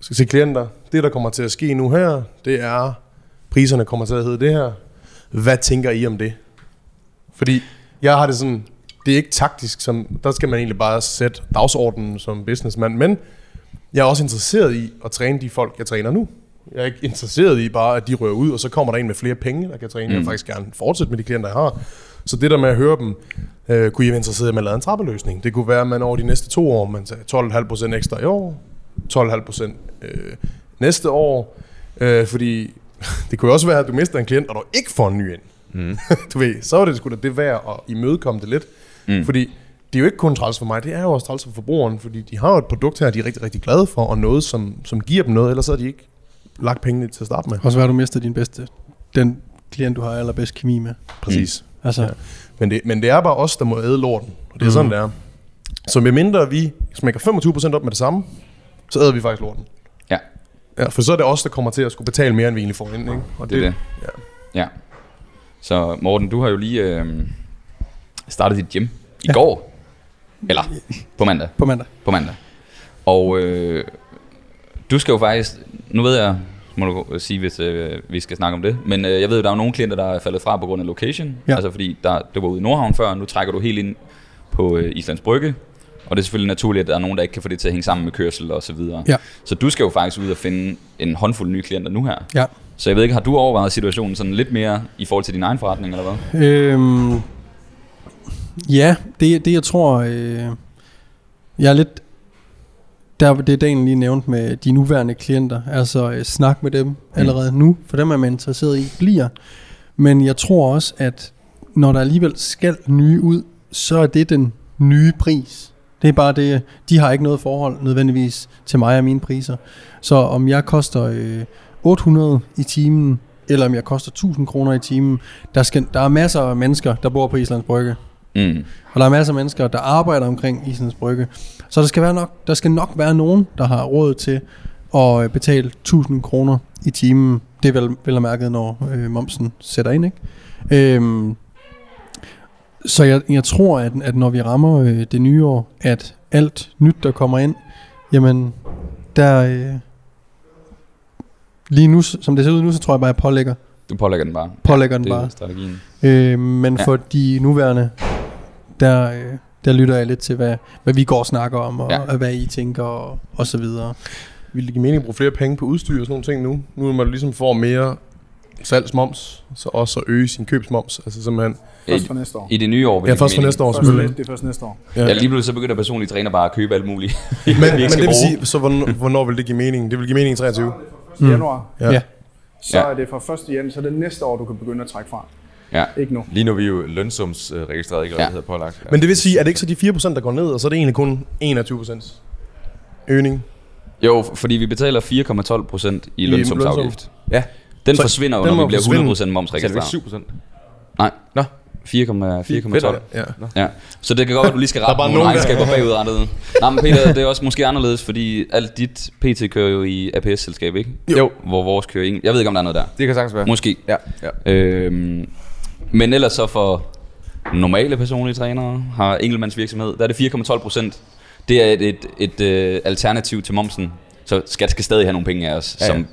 Så til klienter. Det, der kommer til at ske nu her, det er, priserne kommer til at hedde det her. Hvad tænker I om det? Fordi jeg har det sådan, det er ikke taktisk, som, der skal man egentlig bare sætte dagsordenen som businessman, men jeg er også interesseret i at træne de folk, jeg træner nu. Jeg er ikke interesseret i bare, at de rører ud, og så kommer der en med flere penge, der kan træne. Mm. Jeg vil faktisk gerne fortsætte med de klienter, jeg har. Så det der med at høre dem, øh, kunne I være interesseret i, at man lavede en trappeløsning? Det kunne være, at man over de næste to år, man sagde 12,5% ekstra i år, 12,5% øh, næste år, øh, fordi det kunne også være, at du mister en klient, og du ikke får en ny ind. Mm. du ved, så er det sgu da det værd at imødekomme det lidt. Mm. Fordi det er jo ikke kun træls for mig, det er jo også træls for forbrugeren, fordi de har jo et produkt her, de er rigtig, rigtig glade for, og noget, som, som giver dem noget, ellers har de ikke lagt pengene til at starte med. Og så er du mister din bedste, den klient, du har allerbedst kemi med. Præcis. Altså, Ja. Men det, men det er bare os, der må æde lorten, og det er mm. sådan, det er. Så med mindre vi smækker 25% op med det samme, så æder vi faktisk lorten. Ja, Ja, for så er det os, der kommer til at skulle betale mere, end vi egentlig får ind. Ikke? Og det er det. Ja. Ja. Så Morten, du har jo lige øh, startet dit gym i Ja. går. Eller på mandag. på mandag. På mandag. Og øh, du skal jo faktisk, nu ved jeg, må du sige, hvis øh, vi skal snakke om det, men øh, jeg ved jo, der er nogle klienter, der er faldet fra på grund af location. Ja. Altså fordi der, det var ude i Nordhavn før, og nu trækker du helt ind på øh, Islands Brygge. Og det er selvfølgelig naturligt, at der er nogen, der ikke kan få det til at hænge sammen med kørsel og så videre. Ja. Så du skal jo faktisk ud og finde en håndfuld nye klienter nu her. Ja. Så jeg ved ikke, har du overvejet situationen sådan lidt mere i forhold til din egen forretning, eller hvad? Øhm, ja, det, det jeg tror, øh, jeg er lidt, der, det Daniel lige nævnte med de nuværende klienter, altså øh, snak med dem allerede nu, for dem er man interesseret i, bliver. Men jeg tror også, at når der alligevel skal nye ud, så er det den nye pris. Det er bare det, de har ikke noget forhold nødvendigvis til mig og mine priser. Så om jeg koster øh, 800 i timen, eller om jeg koster 1000 kroner i timen, der, skal, der er masser af mennesker, der bor på Islands Brygge. Mm. Og der er masser af mennesker, der arbejder omkring Islands Brygge. Så der skal, være nok, der skal nok være nogen, der har råd til at øh, betale 1000 kroner i timen. Det er vel, vel at mærke, når øh, momsen sætter ind. Ikke? Øhm, så jeg, jeg tror, at, at når vi rammer øh, det nye år, at alt nyt, der kommer ind, jamen, der... Øh, lige nu, som det ser ud nu, så tror jeg bare, at jeg pålægger, Du pålægger den bare. pålægger den det bare. er strategien. Øh, men Ja. ja. for de nuværende, der, øh, der lytter jeg lidt til, hvad, hvad vi går og snakker om, og, Ja. ja. og hvad I tænker, og, og så videre. Vil det give mening at bruge flere penge på udstyr og sådan nogle ting nu? Nu når man ligesom får mere salgsmoms, så også at øge sin købsmoms. Altså simpelthen, Først for næste år. I det nye år vil ja, det først for næste år Først, det er først næste år. Ja, lige pludselig så begynder personlige træner bare at købe alt muligt. Men, men det vil sige, så hvornår, hvornår vil det give mening? Det vil give mening i 23. Mm. Januar. Ja. Ja. så Ja. er det fra 1. januar, så er det næste år, du kan begynde at trække fra. Ja. Ikke nu. Lige nu er vi jo lønsumsregistreret, ikke? Ja. Det hedder pålagt. Ja. Men det vil sige, er det ikke så de 4%, der går ned, og så er det egentlig kun 21% øgning? Jo, fordi vi betaler 4,12 procent i I lønsumsafgift. ja. Den Så forsvinder jo, når vi bliver forsvinde. 100 procent Så er det momsregistreret. ikke 7 procent? Nej. Nå. 4,4,12. Ja. Ja, så det kan godt være, at du lige skal er rette bare nogle regnskaber bagudrettet. Nej, men Peter, det er også måske anderledes, fordi alt dit PT kører jo i APS-selskab, ikke? Jo. Hvor vores kører ikke. Jeg ved ikke, om der er noget der. Det kan sagtens være. Måske. Ja, ja. Øhm, men ellers så for normale personlige trænere har enkeltmandsvirksomhed, der er det 4,12 procent. Det er et, et, et, et alternativ til momsen. Så skat skal stadig have nogle penge af os, Ja, ja, ja. som,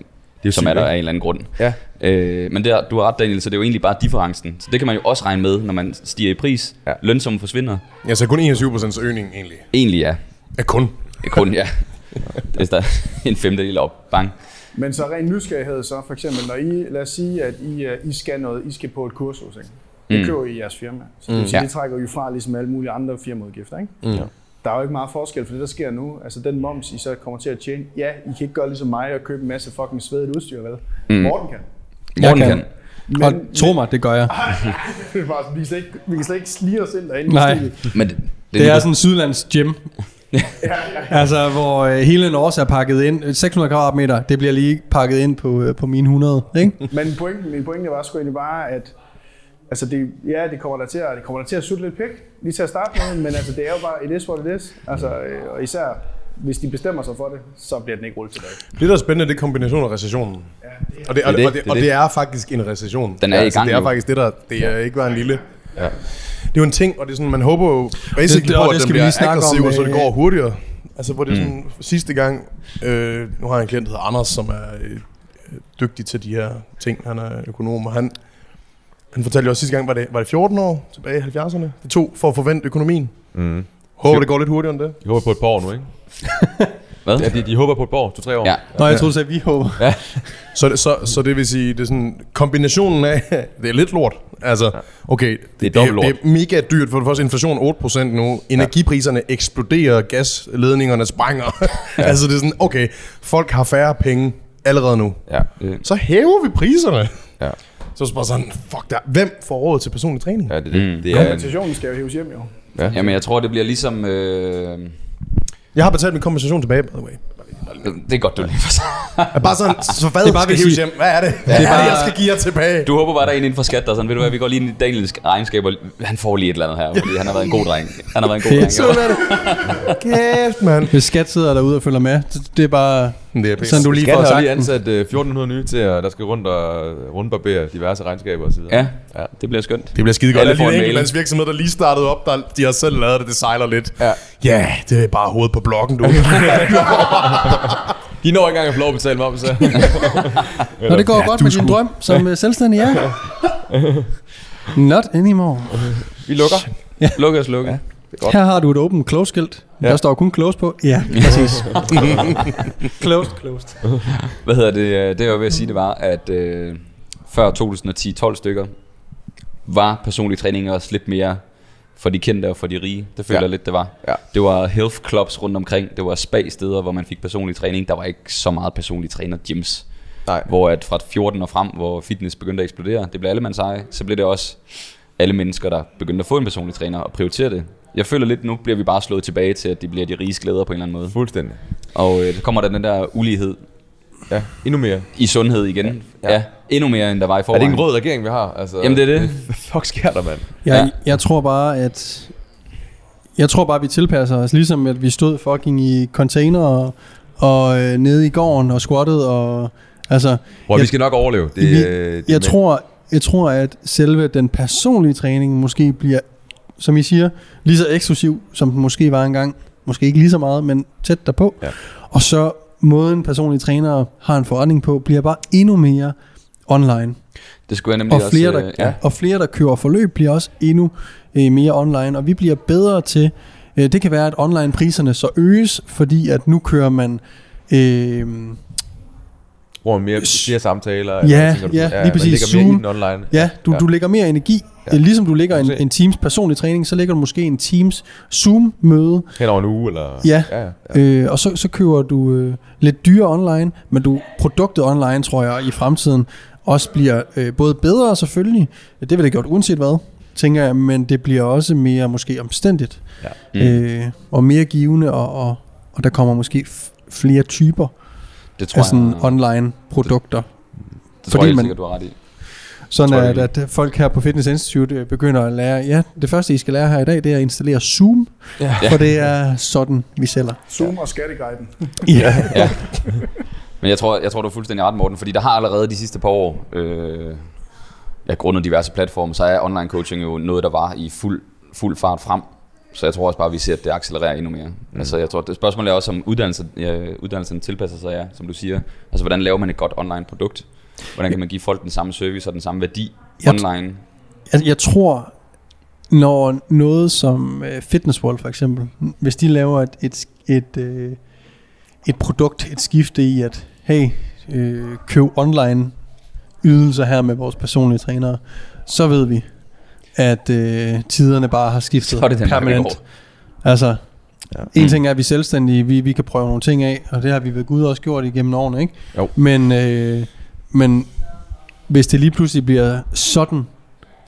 Det er som er der af en eller anden grund. Ja. Øh, men det er, du har ret, Daniel, så det er jo egentlig bare differencen. Så det kan man jo også regne med, når man stiger i pris. Ja. Ja, Lønsummen forsvinder. så kun 21% øgning egentlig. Egentlig ja. Ja, kun. Kun ja. Hvis der er en femtedel op. Bang. Men så ren nysgerrighed så, for eksempel, når I, lad os sige, at I, øh, I skal noget, I skal på et kursus, ikke? Det Mm. køber I i jeres firma. Så det, vil sige, Ja. det trækker I fra ligesom alle mulige andre firmaudgifter, ikke? Mm. Der er jo ikke meget forskel for det, der sker nu. Altså den moms, I så kommer til at tjene. Ja, I kan ikke gøre ligesom mig og købe en masse fucking svedigt udstyr, vel? Mm. Morten kan. Morten Jeg kan. kan. kan. Og tro mig, det gør jeg. Det er bare vi, kan slet ikke, vi kan slet ikke slige os ind derinde Nej. i. Men det, det, Det er sådan en sydlands gym. altså, hvor øh, hele en års er pakket ind. 600 kvadratmeter, det bliver lige pakket ind på, øh, på mine 100. Ikke? Men pointen, min pointe var sgu egentlig bare, at altså det, ja, det kommer der til at, det kommer der til at sutte lidt pik, lige til at starte med, men altså det er jo bare, it is what it is. Altså, øh, og især hvis de bestemmer sig for det, så bliver den ikke rullet tilbage. Det, der er spændende, det er kombinationen af recessionen. Og det, og, Det er og, det, det, det er og det. er faktisk en recession. Den er i altså, gang Det er nu. faktisk det, der det er ikke bare en lille... Ja. Det er jo en ting, og det er sådan, man håber jo basically Det- det- på, at det den skal vi bliver aggressiv, om, og så det øh, går hurtigere. Altså, hvor det er sådan, sidste gang, øh, nu har jeg en klient, der hedder Anders, som er øh, dygtig til de her ting. Han er økonom, og han, han fortalte jo også sidste gang, var det, var det 14 år tilbage i 70'erne? Det tog for at forvente økonomien. Mm. Håber, det går lidt hurtigere end det. De håber på et par år nu, ikke? Hvad? Ja, de, de håber på et par år, to-tre år. Ja. Nå, jeg troede, at vi håber. Så, det- så, så det vil sige, det er sådan kombinationen af, det er lidt lort. Altså, okay, det, er dobbelt det, det er mega dyrt. For det første inflation 8% nu. Energipriserne eksploderer, gasledningerne sprænger. altså det er sådan, okay, folk har færre penge allerede nu. Ja. Så hæver vi priserne. Ja. Så er det bare sådan, fuck der. Hvem får råd til personlig træning? Ja, det, er det, Mm. det er en, Kompensationen skal jo hæves hjem, jo. ja. Jamen, jeg tror, det bliver ligesom... Øh, Jeg har betalt min kompensation tilbage, by the way. det er godt, du lige. Er bare sådan, så hvad Det er bare hæves sige- hjem? Hvad er det? Hvad er det, bare- jeg skal give jer tilbage? Du håber bare, der er en inden for skat, der er sådan, ved du hvad, vi går lige ind i Daniels regnskaber. Han får lige et eller andet her, fordi han har været en god dreng. Han har været en god dreng. Sådan er det. Kæft, mand. Hvis skat sidder derude og følger med, det, det er bare Det er pisse. sådan, du lige Skat får har sagt lige ansat øh, 1400 nye til, at der skal rundt og rundbarbere diverse regnskaber og så videre. Ja, Ja. det bliver skønt. Det bliver skide godt. Alle Der er lige en en mail. enkeltmandsvirksomhed, der lige startede op, der, de har selv lavet det, det sejler lidt. Ja. Ja, det er bare hovedet på blokken, du. De når ikke engang at få lov at betale moms, så. Når det går Ja, godt med skulle- din drøm som øh, selvstændig, ja. Not anymore. Vi lukker. Lukke og slukke. Her har du et open close skilt. Ja. Der står kun close på. Ja, præcis. closed, closed. Hvad hedder det? øh, Det jeg var ved at sige, det var, at øh, før 2010-12 stykker, var personlig træning også lidt mere for de kendte og for de rige. Det føler Ja. jeg lidt, det var. Ja. Det var health clubs rundt omkring. Det var spa-steder, hvor man fik personlig træning. Der var ikke så meget personlig træner gyms. Nej. Hvor at fra 14 og frem, hvor fitness begyndte at eksplodere, det blev alle mands eje, så blev det også alle mennesker, der begyndte at få en personlig træner og prioritere det. Jeg føler lidt, nu bliver vi bare slået tilbage til, at de bliver de rige glæder på en eller anden måde. Fuldstændig. Og øh, der kommer der den der ulighed Ja, endnu mere. i sundhed igen. Ja, Ja. ja endnu mere, end der var i Er forvejen. det ikke en rød regering, vi har? Altså, Jamen, det er det. Hvad fuck sker der, mand? Jeg, Ja. jeg tror bare, at... Jeg tror bare, vi tilpasser os, ligesom at vi stod fucking i container og, og øh, nede i gården og squattede og... Altså, Hvor Jeg- vi skal nok overleve. Det, Vi- øh, det jeg er tror, jeg tror, at selve den personlige træning måske bliver, som I siger, lige så eksklusiv, som den måske var engang. Måske ikke lige så meget, men tæt derpå. Ja. Og så måden personlige trænere har en forretning på, bliver bare endnu mere online. Det skulle jeg nemlig Og flere, også... der, øh, ja. og flere, der kører forløb, bliver også endnu øh, mere online. Og vi bliver bedre til... Øh, det kan være, at online-priserne så øges, fordi at nu kører man... Øh, Bruger mere, flere samtaler? Ja, eller tænker du, ja, lige præcis. mere i Zoom. den online. Ja, du, ja. du lægger mere energi. Ja. Ligesom du lægger en, en Teams personlig træning, så lægger du måske en Teams Zoom-møde. Hen over en uge, eller... Ja. ja, ja. Øh, og så, så køber du øh, lidt dyre online, men du produktet online, tror jeg, i fremtiden også bliver øh, både bedre selvfølgelig. Det vil det gjort uanset hvad, tænker jeg, men det bliver også mere måske omstændigt. Ja. Mm. Øh, og mere givende, og, og, og der kommer måske flere typer Det tror af sådan jeg, online produkter. det tror fordi jeg helt man- sikkert, du har ret i. Sådan Tror jeg at, at folk her på Fitness Institute øh, begynder at lære, ja, det første I skal lære her i dag, det er at installere Zoom, Ja. for det er sådan, vi sælger. Zoom og skatteguiden. Ja. Ja. Men jeg tror, jeg tror, du er fuldstændig ret, Morten, fordi der har allerede de sidste par år, øh, ja, grundet diverse platforme, så er online coaching jo noget, der var i fuld, fuld fart frem. Så jeg tror også bare, at vi ser, at det accelererer endnu mere. Mm. Altså, jeg tror, det spørgsmålet er også, om uddannelse, ja, uddannelsen tilpasser sig, ja, som du siger. Altså, hvordan laver man et godt online produkt? Hvordan kan man give folk den samme service og den samme værdi Jeg online? Altså, jeg tror, når noget som øh, Fitness World for eksempel, hvis de laver et, et, et, øh, et produkt, et skifte i at, hey, øh, køb online ydelser her med vores personlige trænere, så ved vi, at øh, tiderne bare har skiftet Så er det den, der permanent. går. Altså, Ja. en ting er, at vi er selvstændige, vi, vi kan prøve nogle ting af, og det har vi ved Gud også gjort igennem årene, ikke? Jo. Men, øh, men hvis det lige pludselig bliver sådan,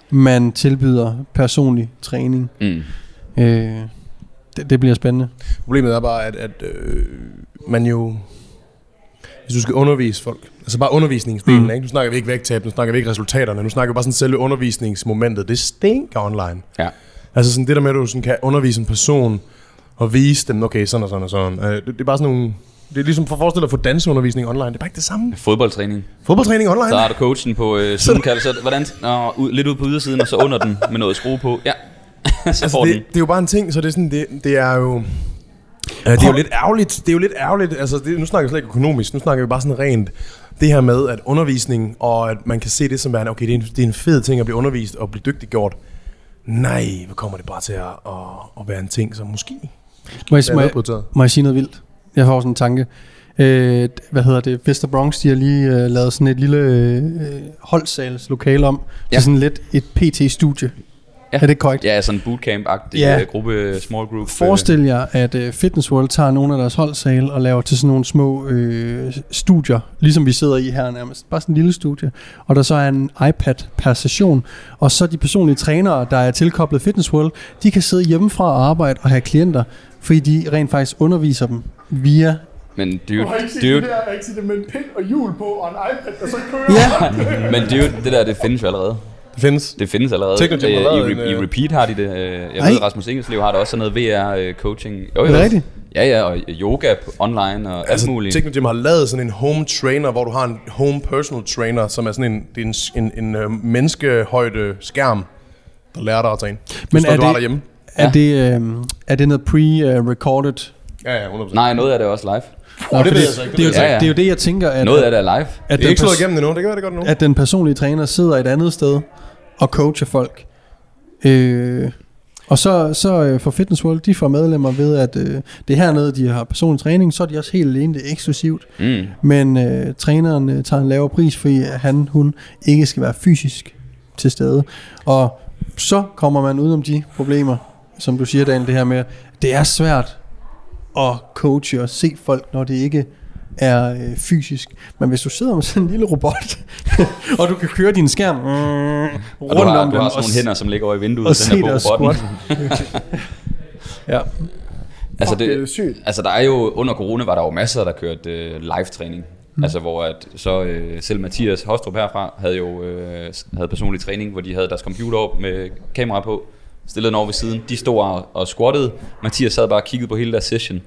man tilbyder personlig træning, Mm. øh, det, det bliver spændende. Problemet er bare, at, at øh, man jo... Hvis du skal undervise folk, altså bare undervisningsdelen, Mm. ikke? nu snakker vi ikke vægttab, nu snakker vi ikke resultaterne, nu snakker vi bare sådan selve undervisningsmomentet, det stinker online. Ja. Altså sådan det der med, at du sådan kan undervise en person, og vise dem, okay, sådan og sådan og sådan. Øh, det, det er bare sådan nogle... Det er ligesom for at forestille dig at få danseundervisning online. Det er bare ikke det samme. Fodboldtræning. Fodboldtræning online. Så er der coachen på øh, Zoom-kald, så hvordan, nå, ud, lidt ud på ydersiden, og så under den med noget skrue på. Ja, så altså, får det, den. det, er jo bare en ting, så det er sådan, det, det er jo... Ja, det er jo lidt ærgerligt. Det er jo lidt ærgerligt. Altså, det, nu snakker vi slet ikke økonomisk. Nu snakker vi bare sådan rent det her med, at undervisning, og at man kan se det som er, okay, det er, en, det er en fed ting at blive undervist og blive dygtiggjort. Nej, hvor kommer det bare til at, at, at være en ting, som måske Må jeg, er må, jeg, må jeg sige noget vildt? Jeg får sådan en tanke. Øh, hvad hedder det? Vester Bronx, de har lige øh, lavet sådan et lille øh, holdsalslokale om ja. Ja. til sådan lidt et PT-studie. Ja. Er det korrekt? Ja, sådan en bootcamp-agtig Ja. ja. gruppe, small group. Forestil jer, at uh, Fitness World tager nogle af deres holdsale og laver til sådan nogle små øh, studier, ligesom vi sidder i her nærmest. Bare sådan en lille studie. Og der så er en iPad per session. Og så de personlige trænere, der er tilkoblet Fitness World, de kan sidde hjemmefra og arbejde og have klienter, fordi de rent faktisk underviser dem via... Men det jo, Du har ikke set det er der, jeg har ikke set det med en pind og hjul på, og en iPad, der så kører. Ja, men det er jo, det der, det findes jo allerede. Det findes. Det findes allerede. Technogym har Øh, I, en, re, I øh, Repeat har de det. Øh, Jeg Ej. ved, Rasmus Ingelslev har det også sådan noget VR-coaching. Jo, er jo. det rigtigt? Ja, ja, og yoga på- online og alt Altså, muligt. Technogym har lavet sådan en home trainer, hvor du har en home personal trainer, som er sådan en, det er en, en, en øh, menneskehøjde skærm, der lærer dig at træne. Du Men står er det- derhjemme. Er, det, øh, er det noget pre-recorded? Ja, ja, 100%. Nej, noget af det er også live. Nå, det ved fordi jeg så ikke, det Det, er jo, det er jo det, jeg tænker, at, Noget af det er live. at, Det er ikke slået igennem endnu, det kan være, det godt nu. at den personlige træner sidder et andet sted og coacher folk. Øh, og så, så øh, for Fitness World, de får medlemmer ved, at øh, det er hernede, de har personlig træning, så er de også helt alene, det er eksklusivt. Mm. Men øh, træneren øh, tager en lavere pris, fordi han, hun ikke skal være fysisk til stede. Og så kommer man ud om de problemer, som du siger, Daniel, det her med, det er svært at coache og se folk, når det ikke er øh, fysisk. Men hvis du sidder med sådan en lille robot, og du kan køre din skærm mm, Og rundt du har, om du den, har sådan og, nogle hænder, som ligger over i vinduet, og og den er dig på robotten. ja. Altså, det er det, sygt. altså der er jo, under corona var der jo masser, der kørte øh, live-træning. Mm. Altså hvor at, så øh, selv Mathias Hostrup herfra havde jo øh, havde personlig træning, hvor de havde deres computer op med kamera på, stillede den over ved siden. De stod og, og squattede. Mathias sad bare og kiggede på hele deres session.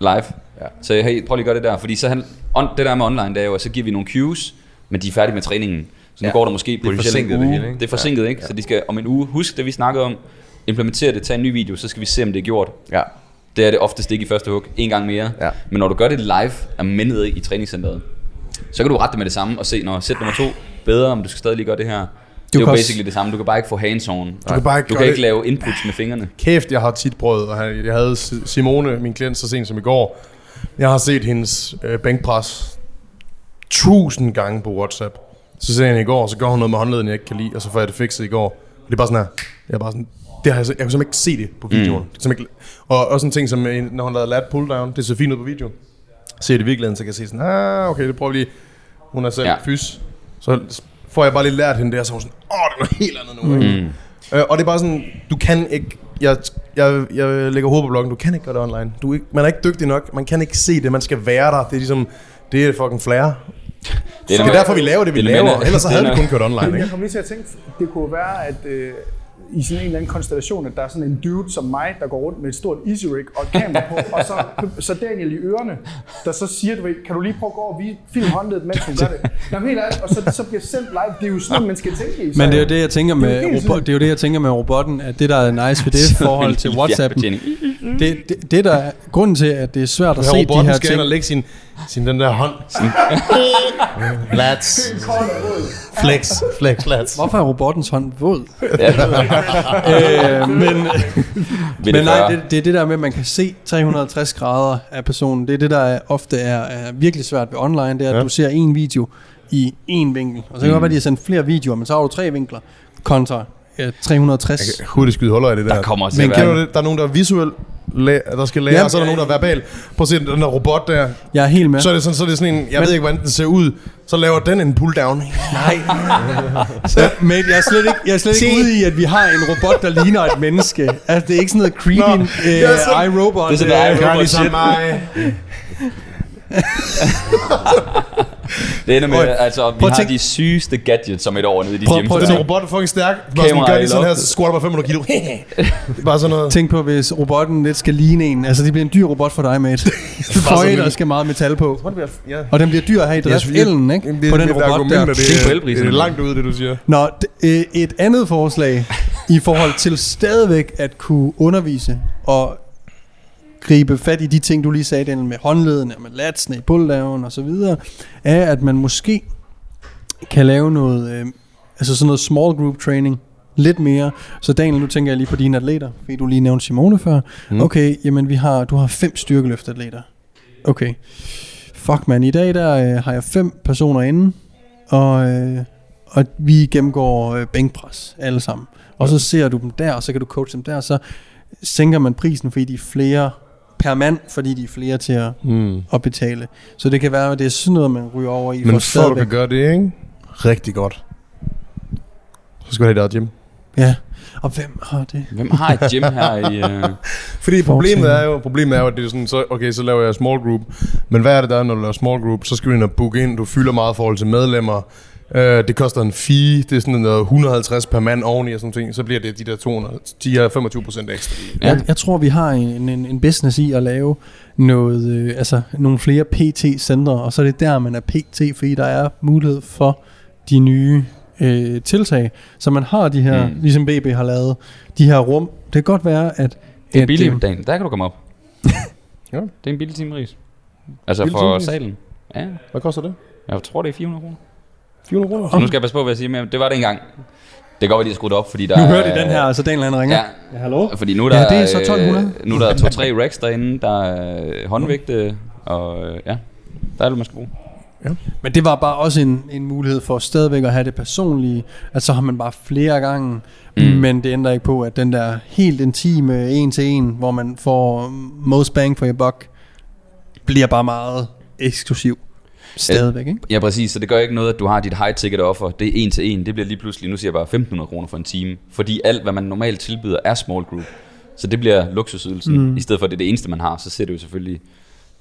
Live. Ja. Så hey, prøv lige at gøre det der, fordi så han, on, det der med online, det er jo, at så giver vi nogle cues, men de er færdige med træningen. Så nu Ja. går der måske er potentielt en forsinket uge. det hele, ikke? Det er forsinket, Ja. ikke? Så de skal om en uge, husk det vi snakkede om, implementere det, tage en ny video, så skal vi se om det er gjort. Ja. Det er det oftest ikke i første hug. En gang mere. Ja. Men når du gør det live af mændet i træningscenteret, så kan du rette det med det samme og se, når sæt nummer to bedre, om du skal stadig lige gøre det her. Det er jo basically det samme. Du kan bare ikke få hands-on. Du kan bare ikke du kan ikke det- lave inputs med fingrene. Kæft, jeg har tit prøvet, og jeg havde Simone, min klient, så sent som i går. Jeg har set hendes øh, bænkpres tusind gange på WhatsApp. Så ser jeg hende i går, så går hun noget med håndleden, jeg ikke kan lide, og så får jeg det fikset i går. Og det er bare sådan her. Jeg er bare sådan, det har jeg, så- jeg kunne simpelthen ikke se det på videoen. Mm. Det ikke, og også en ting, som øh, når hun lavede lat pull down, det ser fint ud på videoen. Ser det i virkeligheden, så kan jeg se sådan, ah, okay, det prøver vi lige. Hun er selv ja. fys. Så får jeg bare lige lært hende der, så er hun sådan, åh, det er noget helt andet nu. Mm. Øh, og det er bare sådan, du kan ikke, jeg, jeg, jeg lægger hovedet på bloggen, du kan ikke gøre det online. Du er ikke, man er ikke dygtig nok, man kan ikke se det, man skal være der. Det er ligesom, det er fucking flair. Det er, det er derfor, vi laver det, vi det er laver. Ellers så det havde vi kun kørt online, ikke? jeg kom lige til at tænke, det kunne være, at øh, i sådan en eller anden konstellation, at der er sådan en dude som mig, der går rundt med et stort easy rig og et kamera på, og så, så Daniel i ørerne, der så siger, du ved, kan du lige prøve at gå og vise, film håndledet, mens hun gør det. Nå, helt ærligt, og så, så bliver sendt live. Det er jo sådan, man skal tænke i. Så, Men det er jo det, jeg tænker Det er med, helt robot, det er jo det, jeg tænker med robotten, at det, der er nice ved det forhold til WhatsAppen, det, det, det, der er grunden til, at det er svært at se Her de robotten her skal ting. og lægge sin, sin den der hånd. Lats. Flex. Flex, lats. Hvorfor er robottens hånd våd? øh, men men nej, det, det er det der med, at man kan se 350 grader af personen. Det er det, der er, ofte er, er virkelig svært ved online. Det er, at Ja. du ser en video i en vinkel. Og så kan det godt være, at de har sendt flere videoer, men så har du tre vinkler kontra ja, 360. Jeg kan hurtigt skyde huller i det der. Der kommer til Men kender du det? Der er nogen, der er visuel, læ- der skal lære, Jamen, og så er der nogen, der er verbal. Prøv at se den der robot der. Jeg er helt med. Så er det sådan, så er det sådan en, jeg Men- ved ikke, hvordan den ser ud. Så laver den en pull down. Nej. så, men jeg er slet ikke, jeg er slet ikke ude i, at vi har en robot, der ligner et menneske. Altså, det er ikke sådan noget creepy Nå, øh, jeg er sådan- iRobot. Det er sådan, der er Det ender med, altså, vi prøv har tænk- de sygeste gadgets om et år nede i de Prøv- gyms. prøv at der. robot er fucking stærk. Bare sådan, Kamera gør i de sådan her, så squatter bare 500 kilo. Bare sådan noget. Tænk på, hvis robotten lidt skal ligne en. Altså, det bliver en dyr robot for dig, mate. Føj, sådan der en- skal meget metal på. Ja. Og den bliver dyr at have i drift. Ellen, ikke? Det, På den det, robot der. er Det, Tænk på det, det er langt ude, det du siger. Nå, d- øh, et andet forslag i forhold til stadigvæk at kunne undervise og gribe fat i de ting, du lige sagde, Daniel, med håndleden, med latsene, pulldown og så videre, er, at man måske kan lave noget, øh, altså sådan noget small group training, lidt mere. Så Daniel, nu tænker jeg lige på dine atleter, fordi du lige nævnte Simone før. Mm. Okay, jamen vi har, du har fem styrkeløftatleter. Okay. Fuck man, i dag der øh, har jeg fem personer inde, og, øh, og vi gennemgår øh, bænkpres alle sammen. Og så ser du dem der, og så kan du coache dem der, så sænker man prisen, fordi de er flere per mand, fordi de er flere til at, Mm. at betale. Så det kan være, at det er sådan noget, man ryger over i. Men for du kan gøre det, ikke? Rigtig godt. Så skal du have dit eget gym. Ja, og hvem har det? Hvem har et gym her i... Uh... Fordi problemet er jo, problemet er jo, at det er sådan, så, okay, så laver jeg small group. Men hvad er det der, når du laver small group? Så skal du ind og booke ind. Du fylder meget i forhold til medlemmer. Uh, det koster en fee. Det er sådan noget 150 per mand oveni og sådan ting. Så bliver det de der 200, de her 25 procent ekstra. Ja. Jeg, jeg tror, vi har en, en, en business i at lave noget, øh, altså nogle flere PT-centre, og så er det der, man er PT, fordi der er mulighed for de nye øh, tiltag. Så man har de her, Mm. ligesom BB har lavet, de her rum. Det kan godt være, at... Det er billigt, øh, Daniel. Der kan du komme op. Ja. Det er en billig timeris. Altså Billig for timeris? salen. Ja, Hvad koster det? jeg tror, det er 400 kroner. 400 kroner? Så nu skal jeg passe på, hvad jeg siger, men det var det engang. Det kan godt være, de har skruet op, fordi der Nu er... hørte I den her, altså Daniel han ringer. Ja, ja hallo? fordi nu er der, Ja, det er så 1200. øh, nu er der to-tre racks derinde, der er øh, håndvægte, og øh, ja, der er det, man skal bruge. Men det var bare også en, en mulighed for stadigvæk at have det personlige, at så har man bare flere gange, Mm. mm. men det ændrer ikke på, at den der helt intime en til en, hvor man får most bang for your buck, bliver bare meget eksklusiv. Stadigvæk, ikke? Ja, præcis. Så det gør ikke noget, at du har dit high-ticket offer. Det er en til en. Det bliver lige pludselig, nu siger jeg bare 1.500 kroner for en time. Fordi alt, hvad man normalt tilbyder, er small group. Så det bliver luksusydelsen. Mm. I stedet for, at det er det eneste, man har, så ser det jo selvfølgelig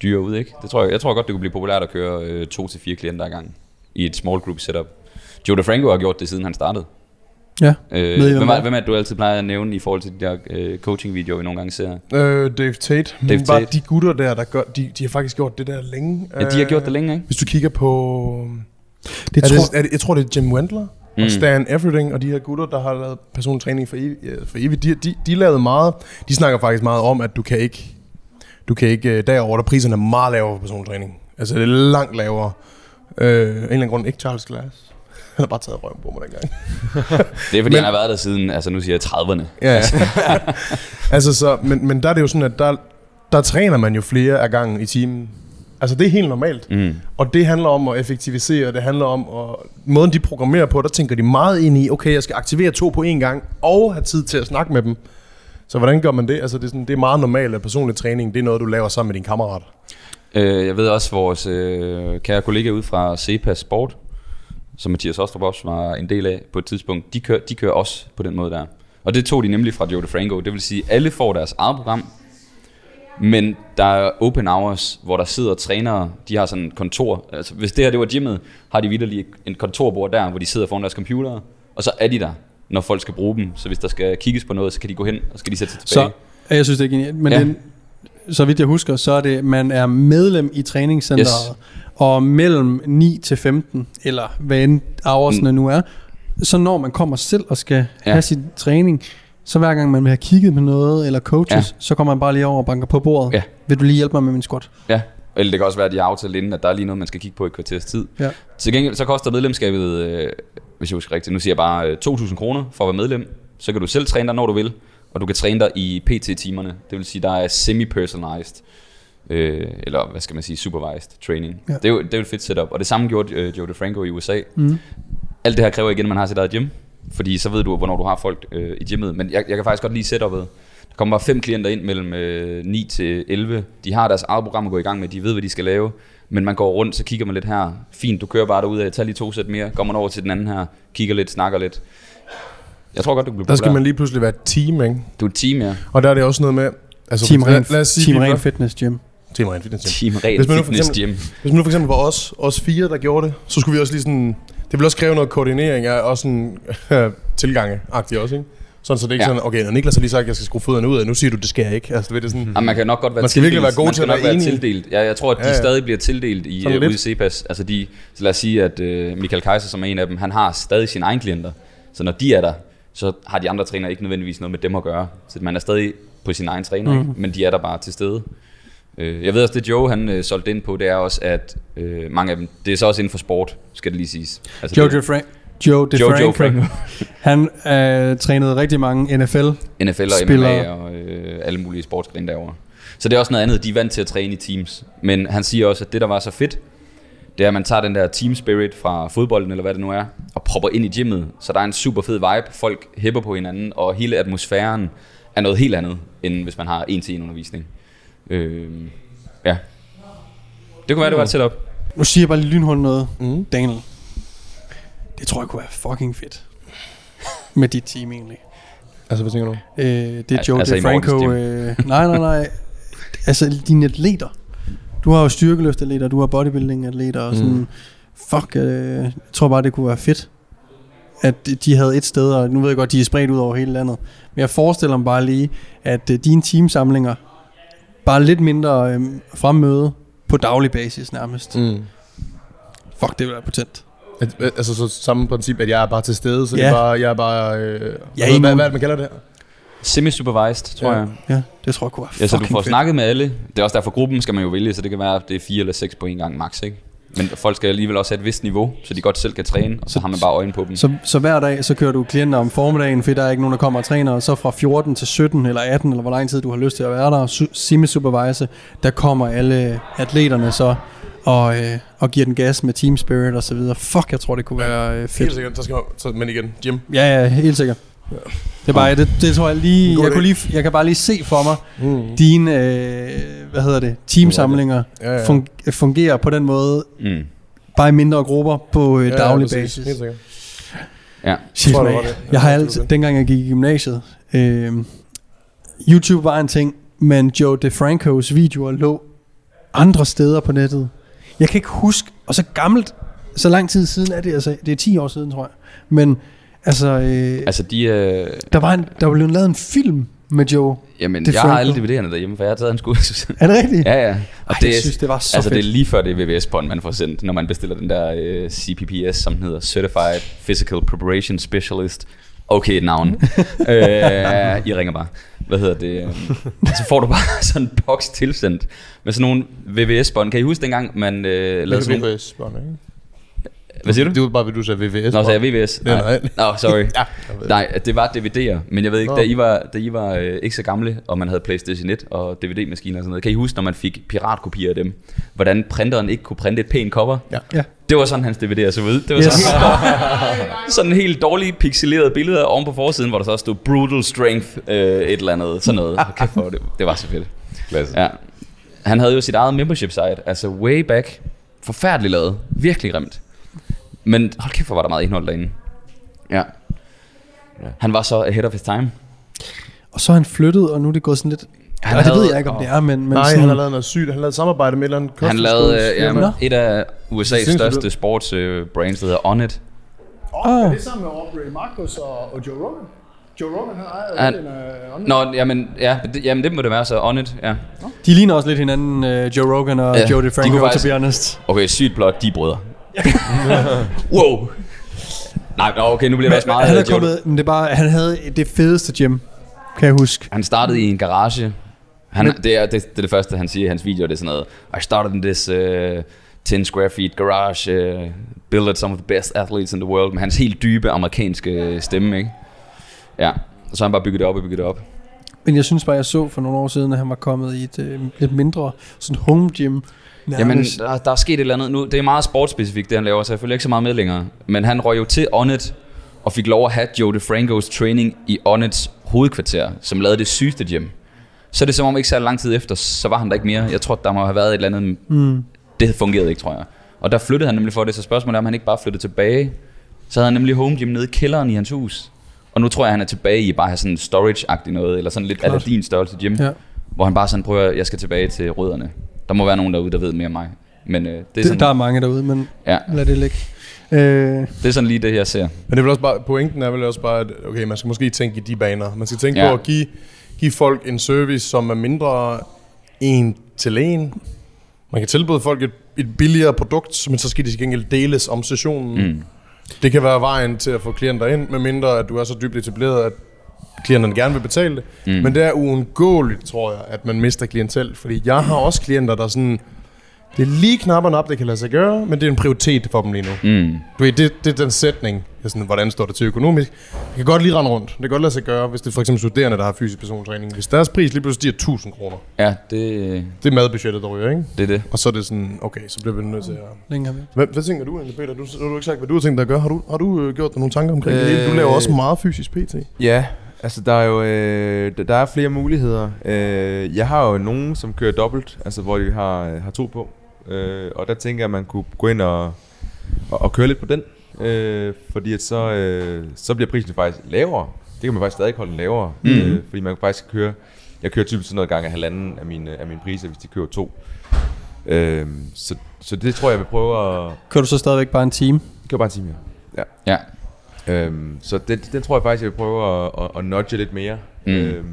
dyrere ud, ikke? Det tror jeg, jeg tror godt, det kunne blive populært at køre øh, to til fire klienter ad gangen i et small group setup. Joe DeFranco har gjort det, siden han startede. Ja. Øh, Ved I, hvem, er, er? hvem er det, du altid plejer at nævne i forhold til de der øh, coaching-videoer, vi nogle gange ser? Øh, Dave Tate. Dave Dave Bare Tate. de gutter der, der gør, de, de har faktisk gjort det der længe. Ja, de har gjort det længe, ikke? Hvis du kigger på... Det er tror, det, er det, jeg tror, det er Jim Wendler mm. Og Stan Everything, og de her gutter, der har lavet personlig træning for evigt. ja, For evigt de, de, de lavede meget. De snakker faktisk meget om, at du kan ikke... Du kan ikke... øh, Derover der er priserne meget lavere for personlig træning. Altså, det er langt lavere. Øh, af en eller anden grund ikke Charles Glass. Han har bare taget røven på mig dengang. Det er fordi, Men- han har været der siden, altså nu siger jeg 30'erne. Ja, altså så, men, men der er det jo sådan, at der, der træner man jo flere af gangen i timen. Altså det er helt normalt. Mm. Og det handler om at effektivisere, det handler om at... Måden de programmerer på, der tænker de meget ind i, okay, jeg skal aktivere to på én gang, og have tid til at snakke med dem. Så hvordan gør man det? Altså det er, sådan, det er meget normalt, at personlig træning, det er noget, du laver sammen med dine kammerater. Øh, jeg ved også, vores øh, kære kollega ud fra CEPAS Sport, som Mathias Ostrup også var en del af på et tidspunkt, de kører, de kører også på den måde der. Og det tog de nemlig fra Joe DeFranco. Det vil sige, at alle får deres eget program, men der er open hours, hvor der sidder trænere, de har sådan et kontor. Altså, hvis det her det var gymmet, har de vidderligt en kontorbord der, hvor de sidder foran deres computer, og så er de der, når folk skal bruge dem. Så hvis der skal kigges på noget, så kan de gå hen, og skal de sætte sig tilbage. Så jeg synes, det er genialt. Men Ja. det, så vidt jeg husker, så er det, man er medlem i træningscenteret, Yes. Og mellem 9 til 15, eller hvad end hoursene Mm. nu er, så når man kommer selv og skal Ja. have sin træning, så hver gang man vil have kigget med noget, eller coaches, Ja. så kommer man bare lige over og banker på bordet. Ja. Vil du lige hjælpe mig med min squat? Ja, eller det kan også være, at de har aftalt inden, at der er lige noget, man skal kigge på i kvarters tid. Ja. Til gengæld så koster medlemskabet, øh, hvis jeg husker rigtigt, nu siger jeg bare øh, 2.000 kroner for at være medlem. Så kan du selv træne dig, når du vil, og du kan træne dig i PT-timerne. Det vil sige, der er semi-personalized, øh, eller hvad skal man sige, supervised training. Ja. Det, er jo, det er jo et fedt setup, og det samme gjorde øh, Joe DeFranco i USA. Mm. Alt det her kræver igen, at man har sit eget gym, fordi så ved du, hvornår du har folk øh, i gymmet. Men jeg, jeg kan faktisk godt lide setupet. Der kommer bare fem klienter ind mellem øh, 9 til 11. De har deres eget program at gå i gang med, de ved, hvad de skal lave. Men man går rundt, så kigger man lidt her. Fint, du kører bare derud af, tag lige to sæt mere. Går man over til den anden her, kigger lidt, snakker lidt. Jeg tror godt, du kan blive Der skal man lige pludselig være et team, ikke? Du er et team, ja. Og der er det også noget med... Altså, Team lad, Ren, lad os sige, team Ren Fitness Gym. Team Ren Fitness Gym. Team Ren Hvis man nu for Fitness eksempel- Gym. Hvis man nu for eksempel var os, os fire, der gjorde det, så skulle vi også lige sådan... Det vil også kræve noget koordinering af også sådan tilgange-agtigt også, ikke? Sådan, så det er ikke Ja. ja. sådan, okay, når Niklas har lige sagt, at jeg skal skrue fødderne ud af, nu siger du, det skal jeg ikke. Altså, ved, det sådan, Jamen, man kan nok godt være Man skal virkelig tildelt. være god til at være være tildelt. Ja, jeg tror, at de Ja, ja. stadig bliver tildelt i uh, ude i. CEPAS. Altså de, så lad os sige, at uh, Michael Kaiser, som er en af dem, han har stadig sine egne klienter. Så når de er der, så har de andre trænere ikke nødvendigvis noget med dem at gøre. Så man er stadig på sin egen træner, mm. ikke? men de er der bare til stede. Øh, Jeg ved også, det Joe han øh, solgte ind på, det er også, at øh, mange af dem, det er så også inden for sport, skal det lige siges. Altså, Joe det, DeFranco. Joe Joe, Joe DeFranco. Franco. Han øh, trænede rigtig mange NFL. NFL og Spillere. MMA og øh, alle mulige sportsgrene derovre. Så det er også noget andet, de er vant til at træne i teams. Men han siger også, at det der var så fedt, det er, at man tager den der team spirit fra fodbolden, eller hvad det nu er, og propper ind i gymmet. Så der er en super fed vibe, folk hæpper på hinanden, og hele atmosfæren er noget helt andet, end hvis man har en til en undervisning. Øh, ja. Det kunne være, det var et setup. Nu siger jeg bare lige lynhurtigt noget. Mm. Daniel. Det tror jeg kunne være fucking fedt. Med dit team egentlig. altså, hvad tænker du? Øh, det er Joe altså DeFranco. Øh, nej, nej, nej. altså dine atleter. Du har jo styrkeløftatleter, du har bodybuilding-atleter og sådan. Mm. Fuck, øh, jeg tror bare, det kunne være fedt. At de- de havde et sted, og nu ved jeg godt, de er spredt ud over hele landet. Men jeg forestiller mig bare lige, at øh, dine teamsamlinger bare lidt mindre øh, fremmøde på daglig basis nærmest. Mm. Fuck, det ville være potent. At, altså, så samme princip, at jeg er bare til stede, så ja. det er bare, jeg er bare... Øh, Ja, hvad, en hvad, hvad, man kalder det her? Semi-supervised, tror Ja. jeg. Ja, det tror jeg kunne være Ja, så du får fedt. snakket med alle. Det er også derfor, gruppen skal man jo vælge, så det kan være, at det er fire eller seks på en gang max, ikke? Men folk skal alligevel også have et vist niveau, så de godt selv kan træne, og så har man bare øjne på dem. Så, så hver dag, så kører du klienter om formiddagen, fordi der er ikke nogen, der kommer og træner, og så fra 14 til 17 eller 18, eller hvor lang tid du har lyst til at være der, su- semi-supervise, der kommer alle atleterne så, og, øh, og giver den gas med team spirit og så videre. Fuck, jeg tror, det kunne være øh, Helt fedt. sikkert, så skal man, så, men igen, Jim. Ja, ja, helt sikkert. Det er bare, det, det tror jeg lige, jeg, kunne lige, jeg kan bare lige se for mig, Mm. dine, øh, hvad hedder det, teamsamlinger Ja, ja. fun- fungerer på den måde, Mm. bare i mindre grupper på øh, Ja, daglig præcis. basis. Helt sikkert. Ja. Shit, Tror du, man. det det? Jeg har Ja, altid, dengang jeg gik i gymnasiet, øh, YouTube var en ting, men Joe DeFrancos videoer lå andre steder på nettet. Jeg kan ikke huske, og så gammelt, så lang tid siden er det, altså det er 10 år siden, tror jeg. Men altså, øh, Altså, de... Øh, der var en, der blev lavet en film med Joe. jamen, det jeg har alle DVD'erne derhjemme, for jeg har taget en skud. Er det rigtigt? ja, ja. Og Ej, jeg synes, det var så altså, det er fedt. lige før det VVS-bånd, man får sendt, når man bestiller den der øh, CPPS, som den hedder Certified Physical Preparation Specialist. Okay, et navn. øh, I ringer bare. Hvad hedder det? øh, så får du bare sådan en boks tilsendt med sådan nogle VVS-bånd. Kan I huske dengang, man øh, lavede sådan nogle... VVS-bånd, ikke? Hvad siger du? Det var bare, hvad du sagde VVS. Nå, så jeg VVS. Det Nej. nej. Nå, sorry. Ja, Nej, det var DVD'er, men jeg ved ikke, Nå. da I var, da I var øh, ikke så gamle, og man havde Playstation 1 og DVD-maskiner og sådan noget, kan I huske, når man fik piratkopier af dem, hvordan printeren ikke kunne printe et pænt cover? Ja. Ja. Det var sådan, hans DVD'er så ud. Det var Yes. sådan, sådan en helt dårlig pixeleret billede oven på forsiden, hvor der så stod Brutal Strength, øh, et eller andet, sådan noget. Kæft, hvor det, det var så fedt. Klasse. Ja. Han havde jo sit eget membership site, altså way back. Forfærdeligt lavet. Virkelig grimt. Men hold kæft, hvor var der meget indhold derinde. Ja. Han var så ahead of his time. Og så er han flyttet, og nu er det gået sådan lidt... Han det havde- ved jeg ikke, om det er, men... men Nej, sådan, han har lavet noget sygt. Han har lavet samarbejde med et eller andet Han lavede øh, ja, et af USA's største ud. sports øh, brands, der hedder Onnit. Oh, Ah. Er det sammen med Aubrey Marcus og, og Joe Rogan? Joe Rogan, han ejer Han- en uh. Nå, jamen, ja, det, jamen det må det være så, Onnit, ja. De ligner også lidt hinanden, uh, Joe Rogan og Ja, ja, Joe de DeFranco, to be honest. Okay, sygt blot, de brødre. wow. Nej, okay, nu bliver det også meget han er øh, kommet, men det er bare, han havde det fedeste gym, kan jeg huske. Han startede i en garage. Han, det, er, det, det er det første, han siger i hans video, det er sådan noget, I started in this uh, 10 square feet garage, uh, built some of the best athletes in the world, med hans helt dybe amerikanske stemme, ikke? Ja, så har han bare bygget det op og bygget det op. Men jeg synes bare, jeg så for nogle år siden, at han var kommet i et øh, lidt mindre sådan home gym. Jamen, nærmest. der, der er sket et eller andet nu. Det er meget sportsspecifikt, det han laver, så jeg følger ikke så meget med længere. Men han røg jo til Onnit og fik lov at have Joe DeFrancos training i Onnits hovedkvarter, som lavede det sygeste gym. Så er det som om ikke så lang tid efter, så var han der ikke mere. Jeg tror, der må have været et eller andet... Mm. Det fungerede ikke, tror jeg. Og der flyttede han nemlig for det, så spørgsmålet er, om han ikke bare flyttede tilbage. Så havde han nemlig home gym nede i kælderen i hans hus. Og nu tror jeg, han er tilbage i bare at have sådan en storage-agtig noget, eller sådan lidt Klart. Aladdin størrelse gym. Ja. Hvor han bare sådan prøver, jeg skal tilbage til rødderne. Der må være nogen derude, der ved mere end mig. Men øh, det, er Det, sådan, der er mange derude, men ja, lad det ligge. Øh, det er sådan lige det, jeg ser. Men det er vel også bare, pointen er vel også bare, at okay, man skal måske tænke i de baner. Man skal tænke Ja. på at give, give folk en service, som er mindre en til en. Man kan tilbyde folk et, et billigere produkt, men så skal de til gengæld deles om sessionen. Mm. Det kan være vejen til at få klienter ind, medmindre at du er så dybt etableret, at klienterne gerne vil betale det. Mm. Men det er uundgåeligt, tror jeg, at man mister klientel. Fordi jeg har også klienter, der sådan... Det er lige knapperne op, det kan lade sig gøre, men det er en prioritet for dem lige nu. Mm. Du ved, det, det er den sætning, jeg sådan, hvordan står det til økonomisk. Det kan godt lige rende rundt. Det kan godt lade sig gøre, hvis det er for eksempel studerende, der har fysisk persontræning. Hvis deres pris lige pludselig stiger 1000 kroner, Ja, det, det er madbudgettet, der ryger, ikke? det er det. Og så er det sådan, okay, så bliver vi nødt til at... længere. Hvad, hvad tænker du egentlig, Peter? Du, du har du ikke sagt, hvad du har tænkt dig at gøre. Har du, har du øh, gjort dig nogle tanker omkring øh, det hele? Du laver også meget fysisk PT. Ja, altså der er jo øh, der- er flere muligheder. Øh, jeg har jo nogen, som kører dobbelt, altså hvor de har, øh, har to på. Øh, og der tænker jeg, at man kunne gå ind og, og, og køre lidt på den. Øh, fordi at så, øh, så bliver prisen faktisk lavere. Det kan man faktisk stadig holde den lavere. Mm. Øh, fordi man kan faktisk køre... Jeg kører typisk sådan noget gang af halvanden af mine, af mine priser, hvis de kører to. Øh, så, så det tror jeg, jeg vil prøve at... Kører du så stadigvæk bare en time? Kører bare en time, ja. Ja. Øhm, så det, den tror jeg faktisk, jeg vil prøve at, at, at nudge lidt mere. Mm. Øhm,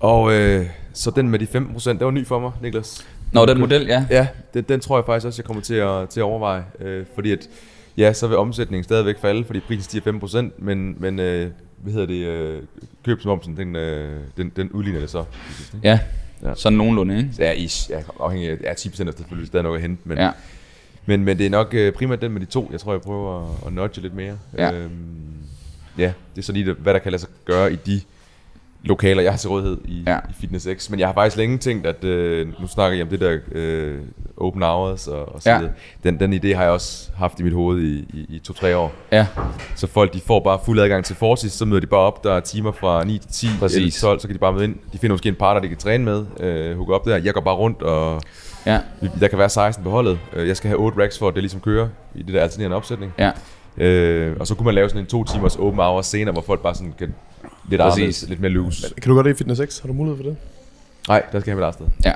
og øh, så den med de 15%, det var ny for mig, Niklas. Nå, den model, ja. Ja, den, den tror jeg faktisk også, jeg kommer til at, til at overveje. Øh, fordi at, ja, så vil omsætningen stadigvæk falde, fordi prisen stiger 5%, men, men øh, hvad hedder det, øh, købsmomsen, den, øh, den, den udligner det så. Ja, Ja. sådan nogenlunde, ikke? Ja, ish, ja, afhængig af, ja, 10% er selvfølgelig stadig nok at hente, men, Ja. Men, men det er nok øh, primært den med de to, jeg tror, jeg prøver at, at nudge lidt mere. Ja. Øhm, ja, det er så lige, hvad der kan lade sig gøre i de lokaler, jeg har til rådighed i, Ja. i Fitness X. Men jeg har faktisk længe tænkt, at øh, nu snakker jeg om det der øh, open hours og, og så Ja. videre. Den, den idé har jeg også haft i mit hoved i, i, i to-tre år. Ja, Så folk de får bare fuld adgang til Fortis, så møder de bare op, der er timer fra 9 til 10, Præcis. 11 til 12, så kan de bare møde ind. De finder måske en partner, de kan træne med, øh, hooke op der. Jeg går bare rundt, og ja, der kan være 16 på holdet. Øh, Jeg skal have 8 racks for, at det ligesom kører i det der alternerende opsætning. ja. Øh, og så kunne man lave sådan en to timers open hours senere, hvor folk bare sådan kan lidt anderledes, lidt mere loose. Kan du godt det i Fitness X? Har du mulighed for det? Nej, der skal jeg have mit eget sted. ja.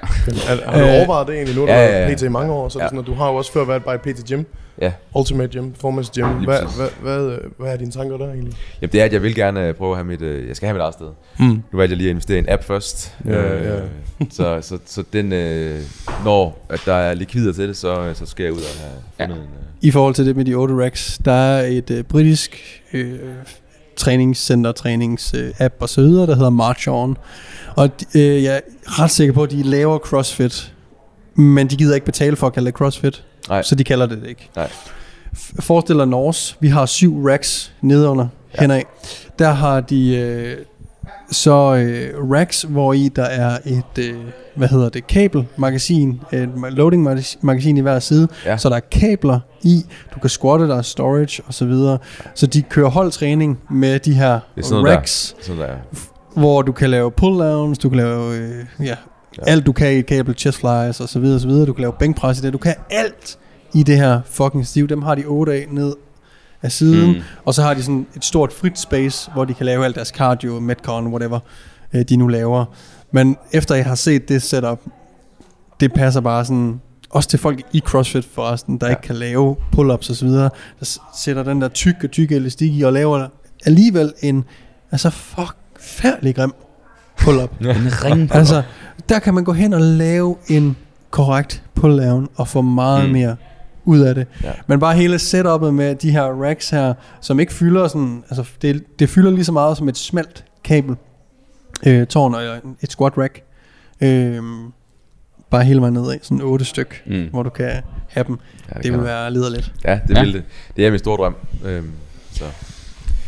Er, har du Øh, overvejet det egentlig? Nu har du ja, ja, ja. PT i mange år, så er det Ja. sådan, at du har jo også før været bare i PT Gym, Ja. Ultimate Gym, Performance Gym. Lige Hvad, præcis. hvad, hvad, hvad er dine tanker der egentlig? Jamen det er, at jeg vil gerne øh, prøve at have mit, øh, jeg skal have mit eget sted. Mm. Nu valgte jeg lige at investere i en app først. Ja, ja. så, så, så den, øh, når at der er likvider til det, så, så skal jeg ud og have Ja. fundet en... Øh, I forhold til det med de 8 racks, der er et øh, britisk øh, træningscenter, trænings øh, app og så videre, der hedder March On. Og øh, jeg er ret sikker på, at de laver CrossFit, men de gider ikke betale for at kalde det CrossFit, Nej. så de kalder det det ikke. Nej. Forestil dig Norse. Vi har syv racks nedenunder ja. henad. Der har de øh, så øh, racks, hvor i der er et, øh, hvad hedder det, kabelmagasin, et loading magasi- magasin i hver side. Ja. Så der er kabler i, du kan squatte, der er storage og så videre. Så de kører holdtræning med de her er noget der. racks, Sådan der. hvor du kan lave pull-downs, du kan lave, øh, ja, ja, alt du kan i et kabel, chest flies og så videre, og så videre. Du kan lave bænkpres i det, du kan alt i det her fucking stiv. Dem har de 8 af ned af siden, mm. Og så har de sådan et stort frit space, hvor de kan lave alt deres cardio, metcon, whatever øh, de nu laver. Men efter jeg har set det setup, det passer bare sådan, også til folk i CrossFit forresten, der ja. ikke kan lave pull-ups og så videre, der sætter den der tykke, tykke elastik i og laver alligevel en, altså fuck, færdig grim pull-up. En ring. altså, der kan man gå hen og lave en korrekt pull-down og få meget mm. Mere ud af det. Ja. Men bare hele setupet med de her racks her, som ikke fylder sådan, altså det, det fylder lige så meget som et smalt kabel øh, tårn eller et squat rack. Øh, bare hele vejen nedad, sådan otte styk, mm. Hvor du kan have dem. Ja, Det kan vil være lederligt. Ja, det Ja. vil det. Det er min store drøm. Øhm, så.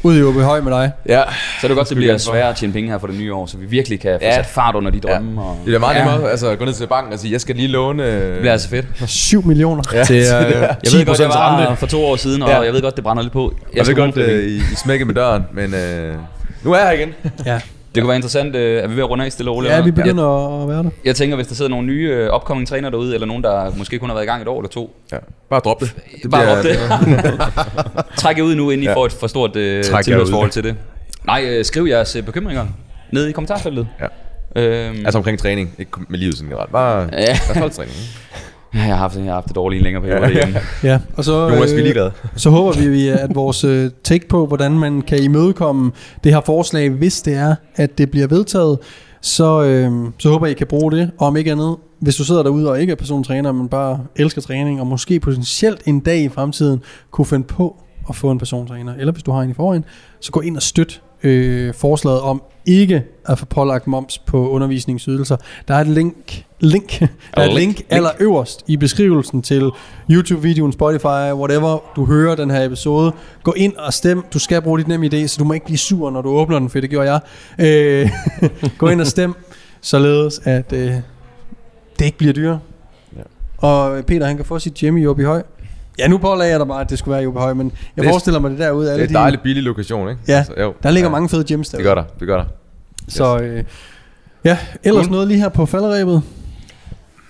Ud i OB Høj med dig. Ja, Så er det godt, det bliver for. sværere at tjene penge her for det nye år, så vi virkelig kan få Ja. sat fart under de drømme. Og... det er meget Ja. ja. nemmere altså, at gå ned til banken og sige, jeg skal lige låne... Det bliver altså fedt. 7 millioner. Ja, Det er, det øh, Jeg ved godt, jeg 10% var rente. for to år siden, og Ja. jeg ved godt, det brænder lidt på. Jeg ved skal godt, øh, I, I smækker med døren, men øh, nu er jeg her igen. Ja, Det kunne være interessant, øh, er vi ved at runde af stille og roligt? ja vi begynder at være der. Jeg tænker, hvis der sidder nogle nye øh, upcoming træner derude, eller nogen, der måske kun har været i gang et år eller to, Ja. Bare drop det. det bare op det. Træk jer ud nu, inden I Ja. får et for stort øh, tilhørsforhold til det. Nej, øh, skriv jeres øh, bekymringer ned i kommentarfeltet. Ja. Øhm, Altså omkring træning, ikke med livet sådan generelt. Bare ja, altså, holdtræning. jeg har haft, jeg har haft det dårligt i en længere periode Ja. derhjemme. Ja, og så, Jonas, vi er øh, ligeglade. Så håber vi, vi, at vores øh, take på, hvordan man kan imødekomme det her forslag, hvis det er, at det bliver vedtaget, så, øh, så håber jeg, I kan bruge det. Og om ikke andet, hvis du sidder derude og ikke er persontræner, men bare elsker træning, og måske potentielt en dag i fremtiden kunne finde på at få en persontræner, eller hvis du har en i forvejen, så gå ind og støt øh, forslaget om ikke at få pålagt moms på undervisningsydelser. Der er et link, link, der er et link, link aller øverst i beskrivelsen til YouTube-videoen, Spotify, whatever du hører den her episode. Gå ind og stem. Du skal bruge dit nem idé, så du må ikke blive sur, når du åbner den, for det gjorde jeg. Øh, gå ind og stem, således at øh, det ikke bliver dyrere. Ja. Og Peter, han kan få sit gym i Åby Høj. Ja, nu pålagde jeg dig bare, at det skulle være i Åby Høj, men jeg Det er- forestiller mig det derude. Det Alle er en de, dejlig billig lokation, ikke? Ja, Altså, jo. der ligger ja. mange fede gyms derude. Det gør der, det gør der. Så øh, ja, ellers Cool. noget lige her på falderæbet.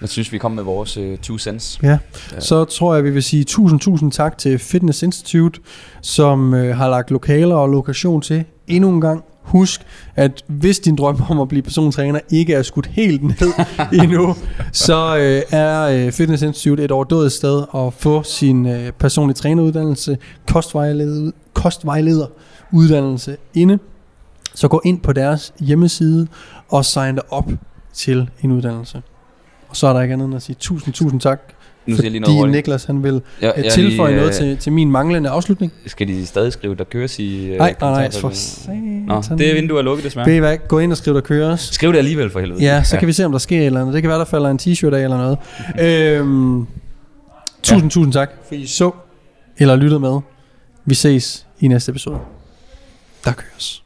Jeg synes, vi kom med vores øh, two cents. Ja. Så tror jeg, vi vil sige tusind, tusind tak til Fitness Institute, som øh, har lagt lokaler og lokation til endnu en gang. Husk, at hvis din drøm om at blive persontræner ikke er skudt helt ned endnu, så øh, er øh, Fitness Institute et overdået sted at få sin øh, personlige træneruddannelse, kostvejleder, kostvejlederuddannelse inde. Så gå ind på deres hjemmeside og sign dig op til en uddannelse. Og så er der ikke andet end at sige tusind, tusind tak Nu siger jeg lige noget hurtigt. Niklas han vil Ja, ja, jeg er tilføje lige, noget øh, til, til min manglende afslutning. Skal de stadig skrive, der køres i øh, Nej, nej, nej, for kommentarfeltet? Nå, satan. det vindue er lukket desværre. Ved I hvad? Gå ind og skriv, der køres. Skriv det alligevel for helvede. Ja, så kan vi se, om der sker et eller andet. Det kan være, der falder en t-shirt af eller noget. øhm, tusind, tusind tak, for I så eller lyttede med. Vi ses i næste episode. Der køres.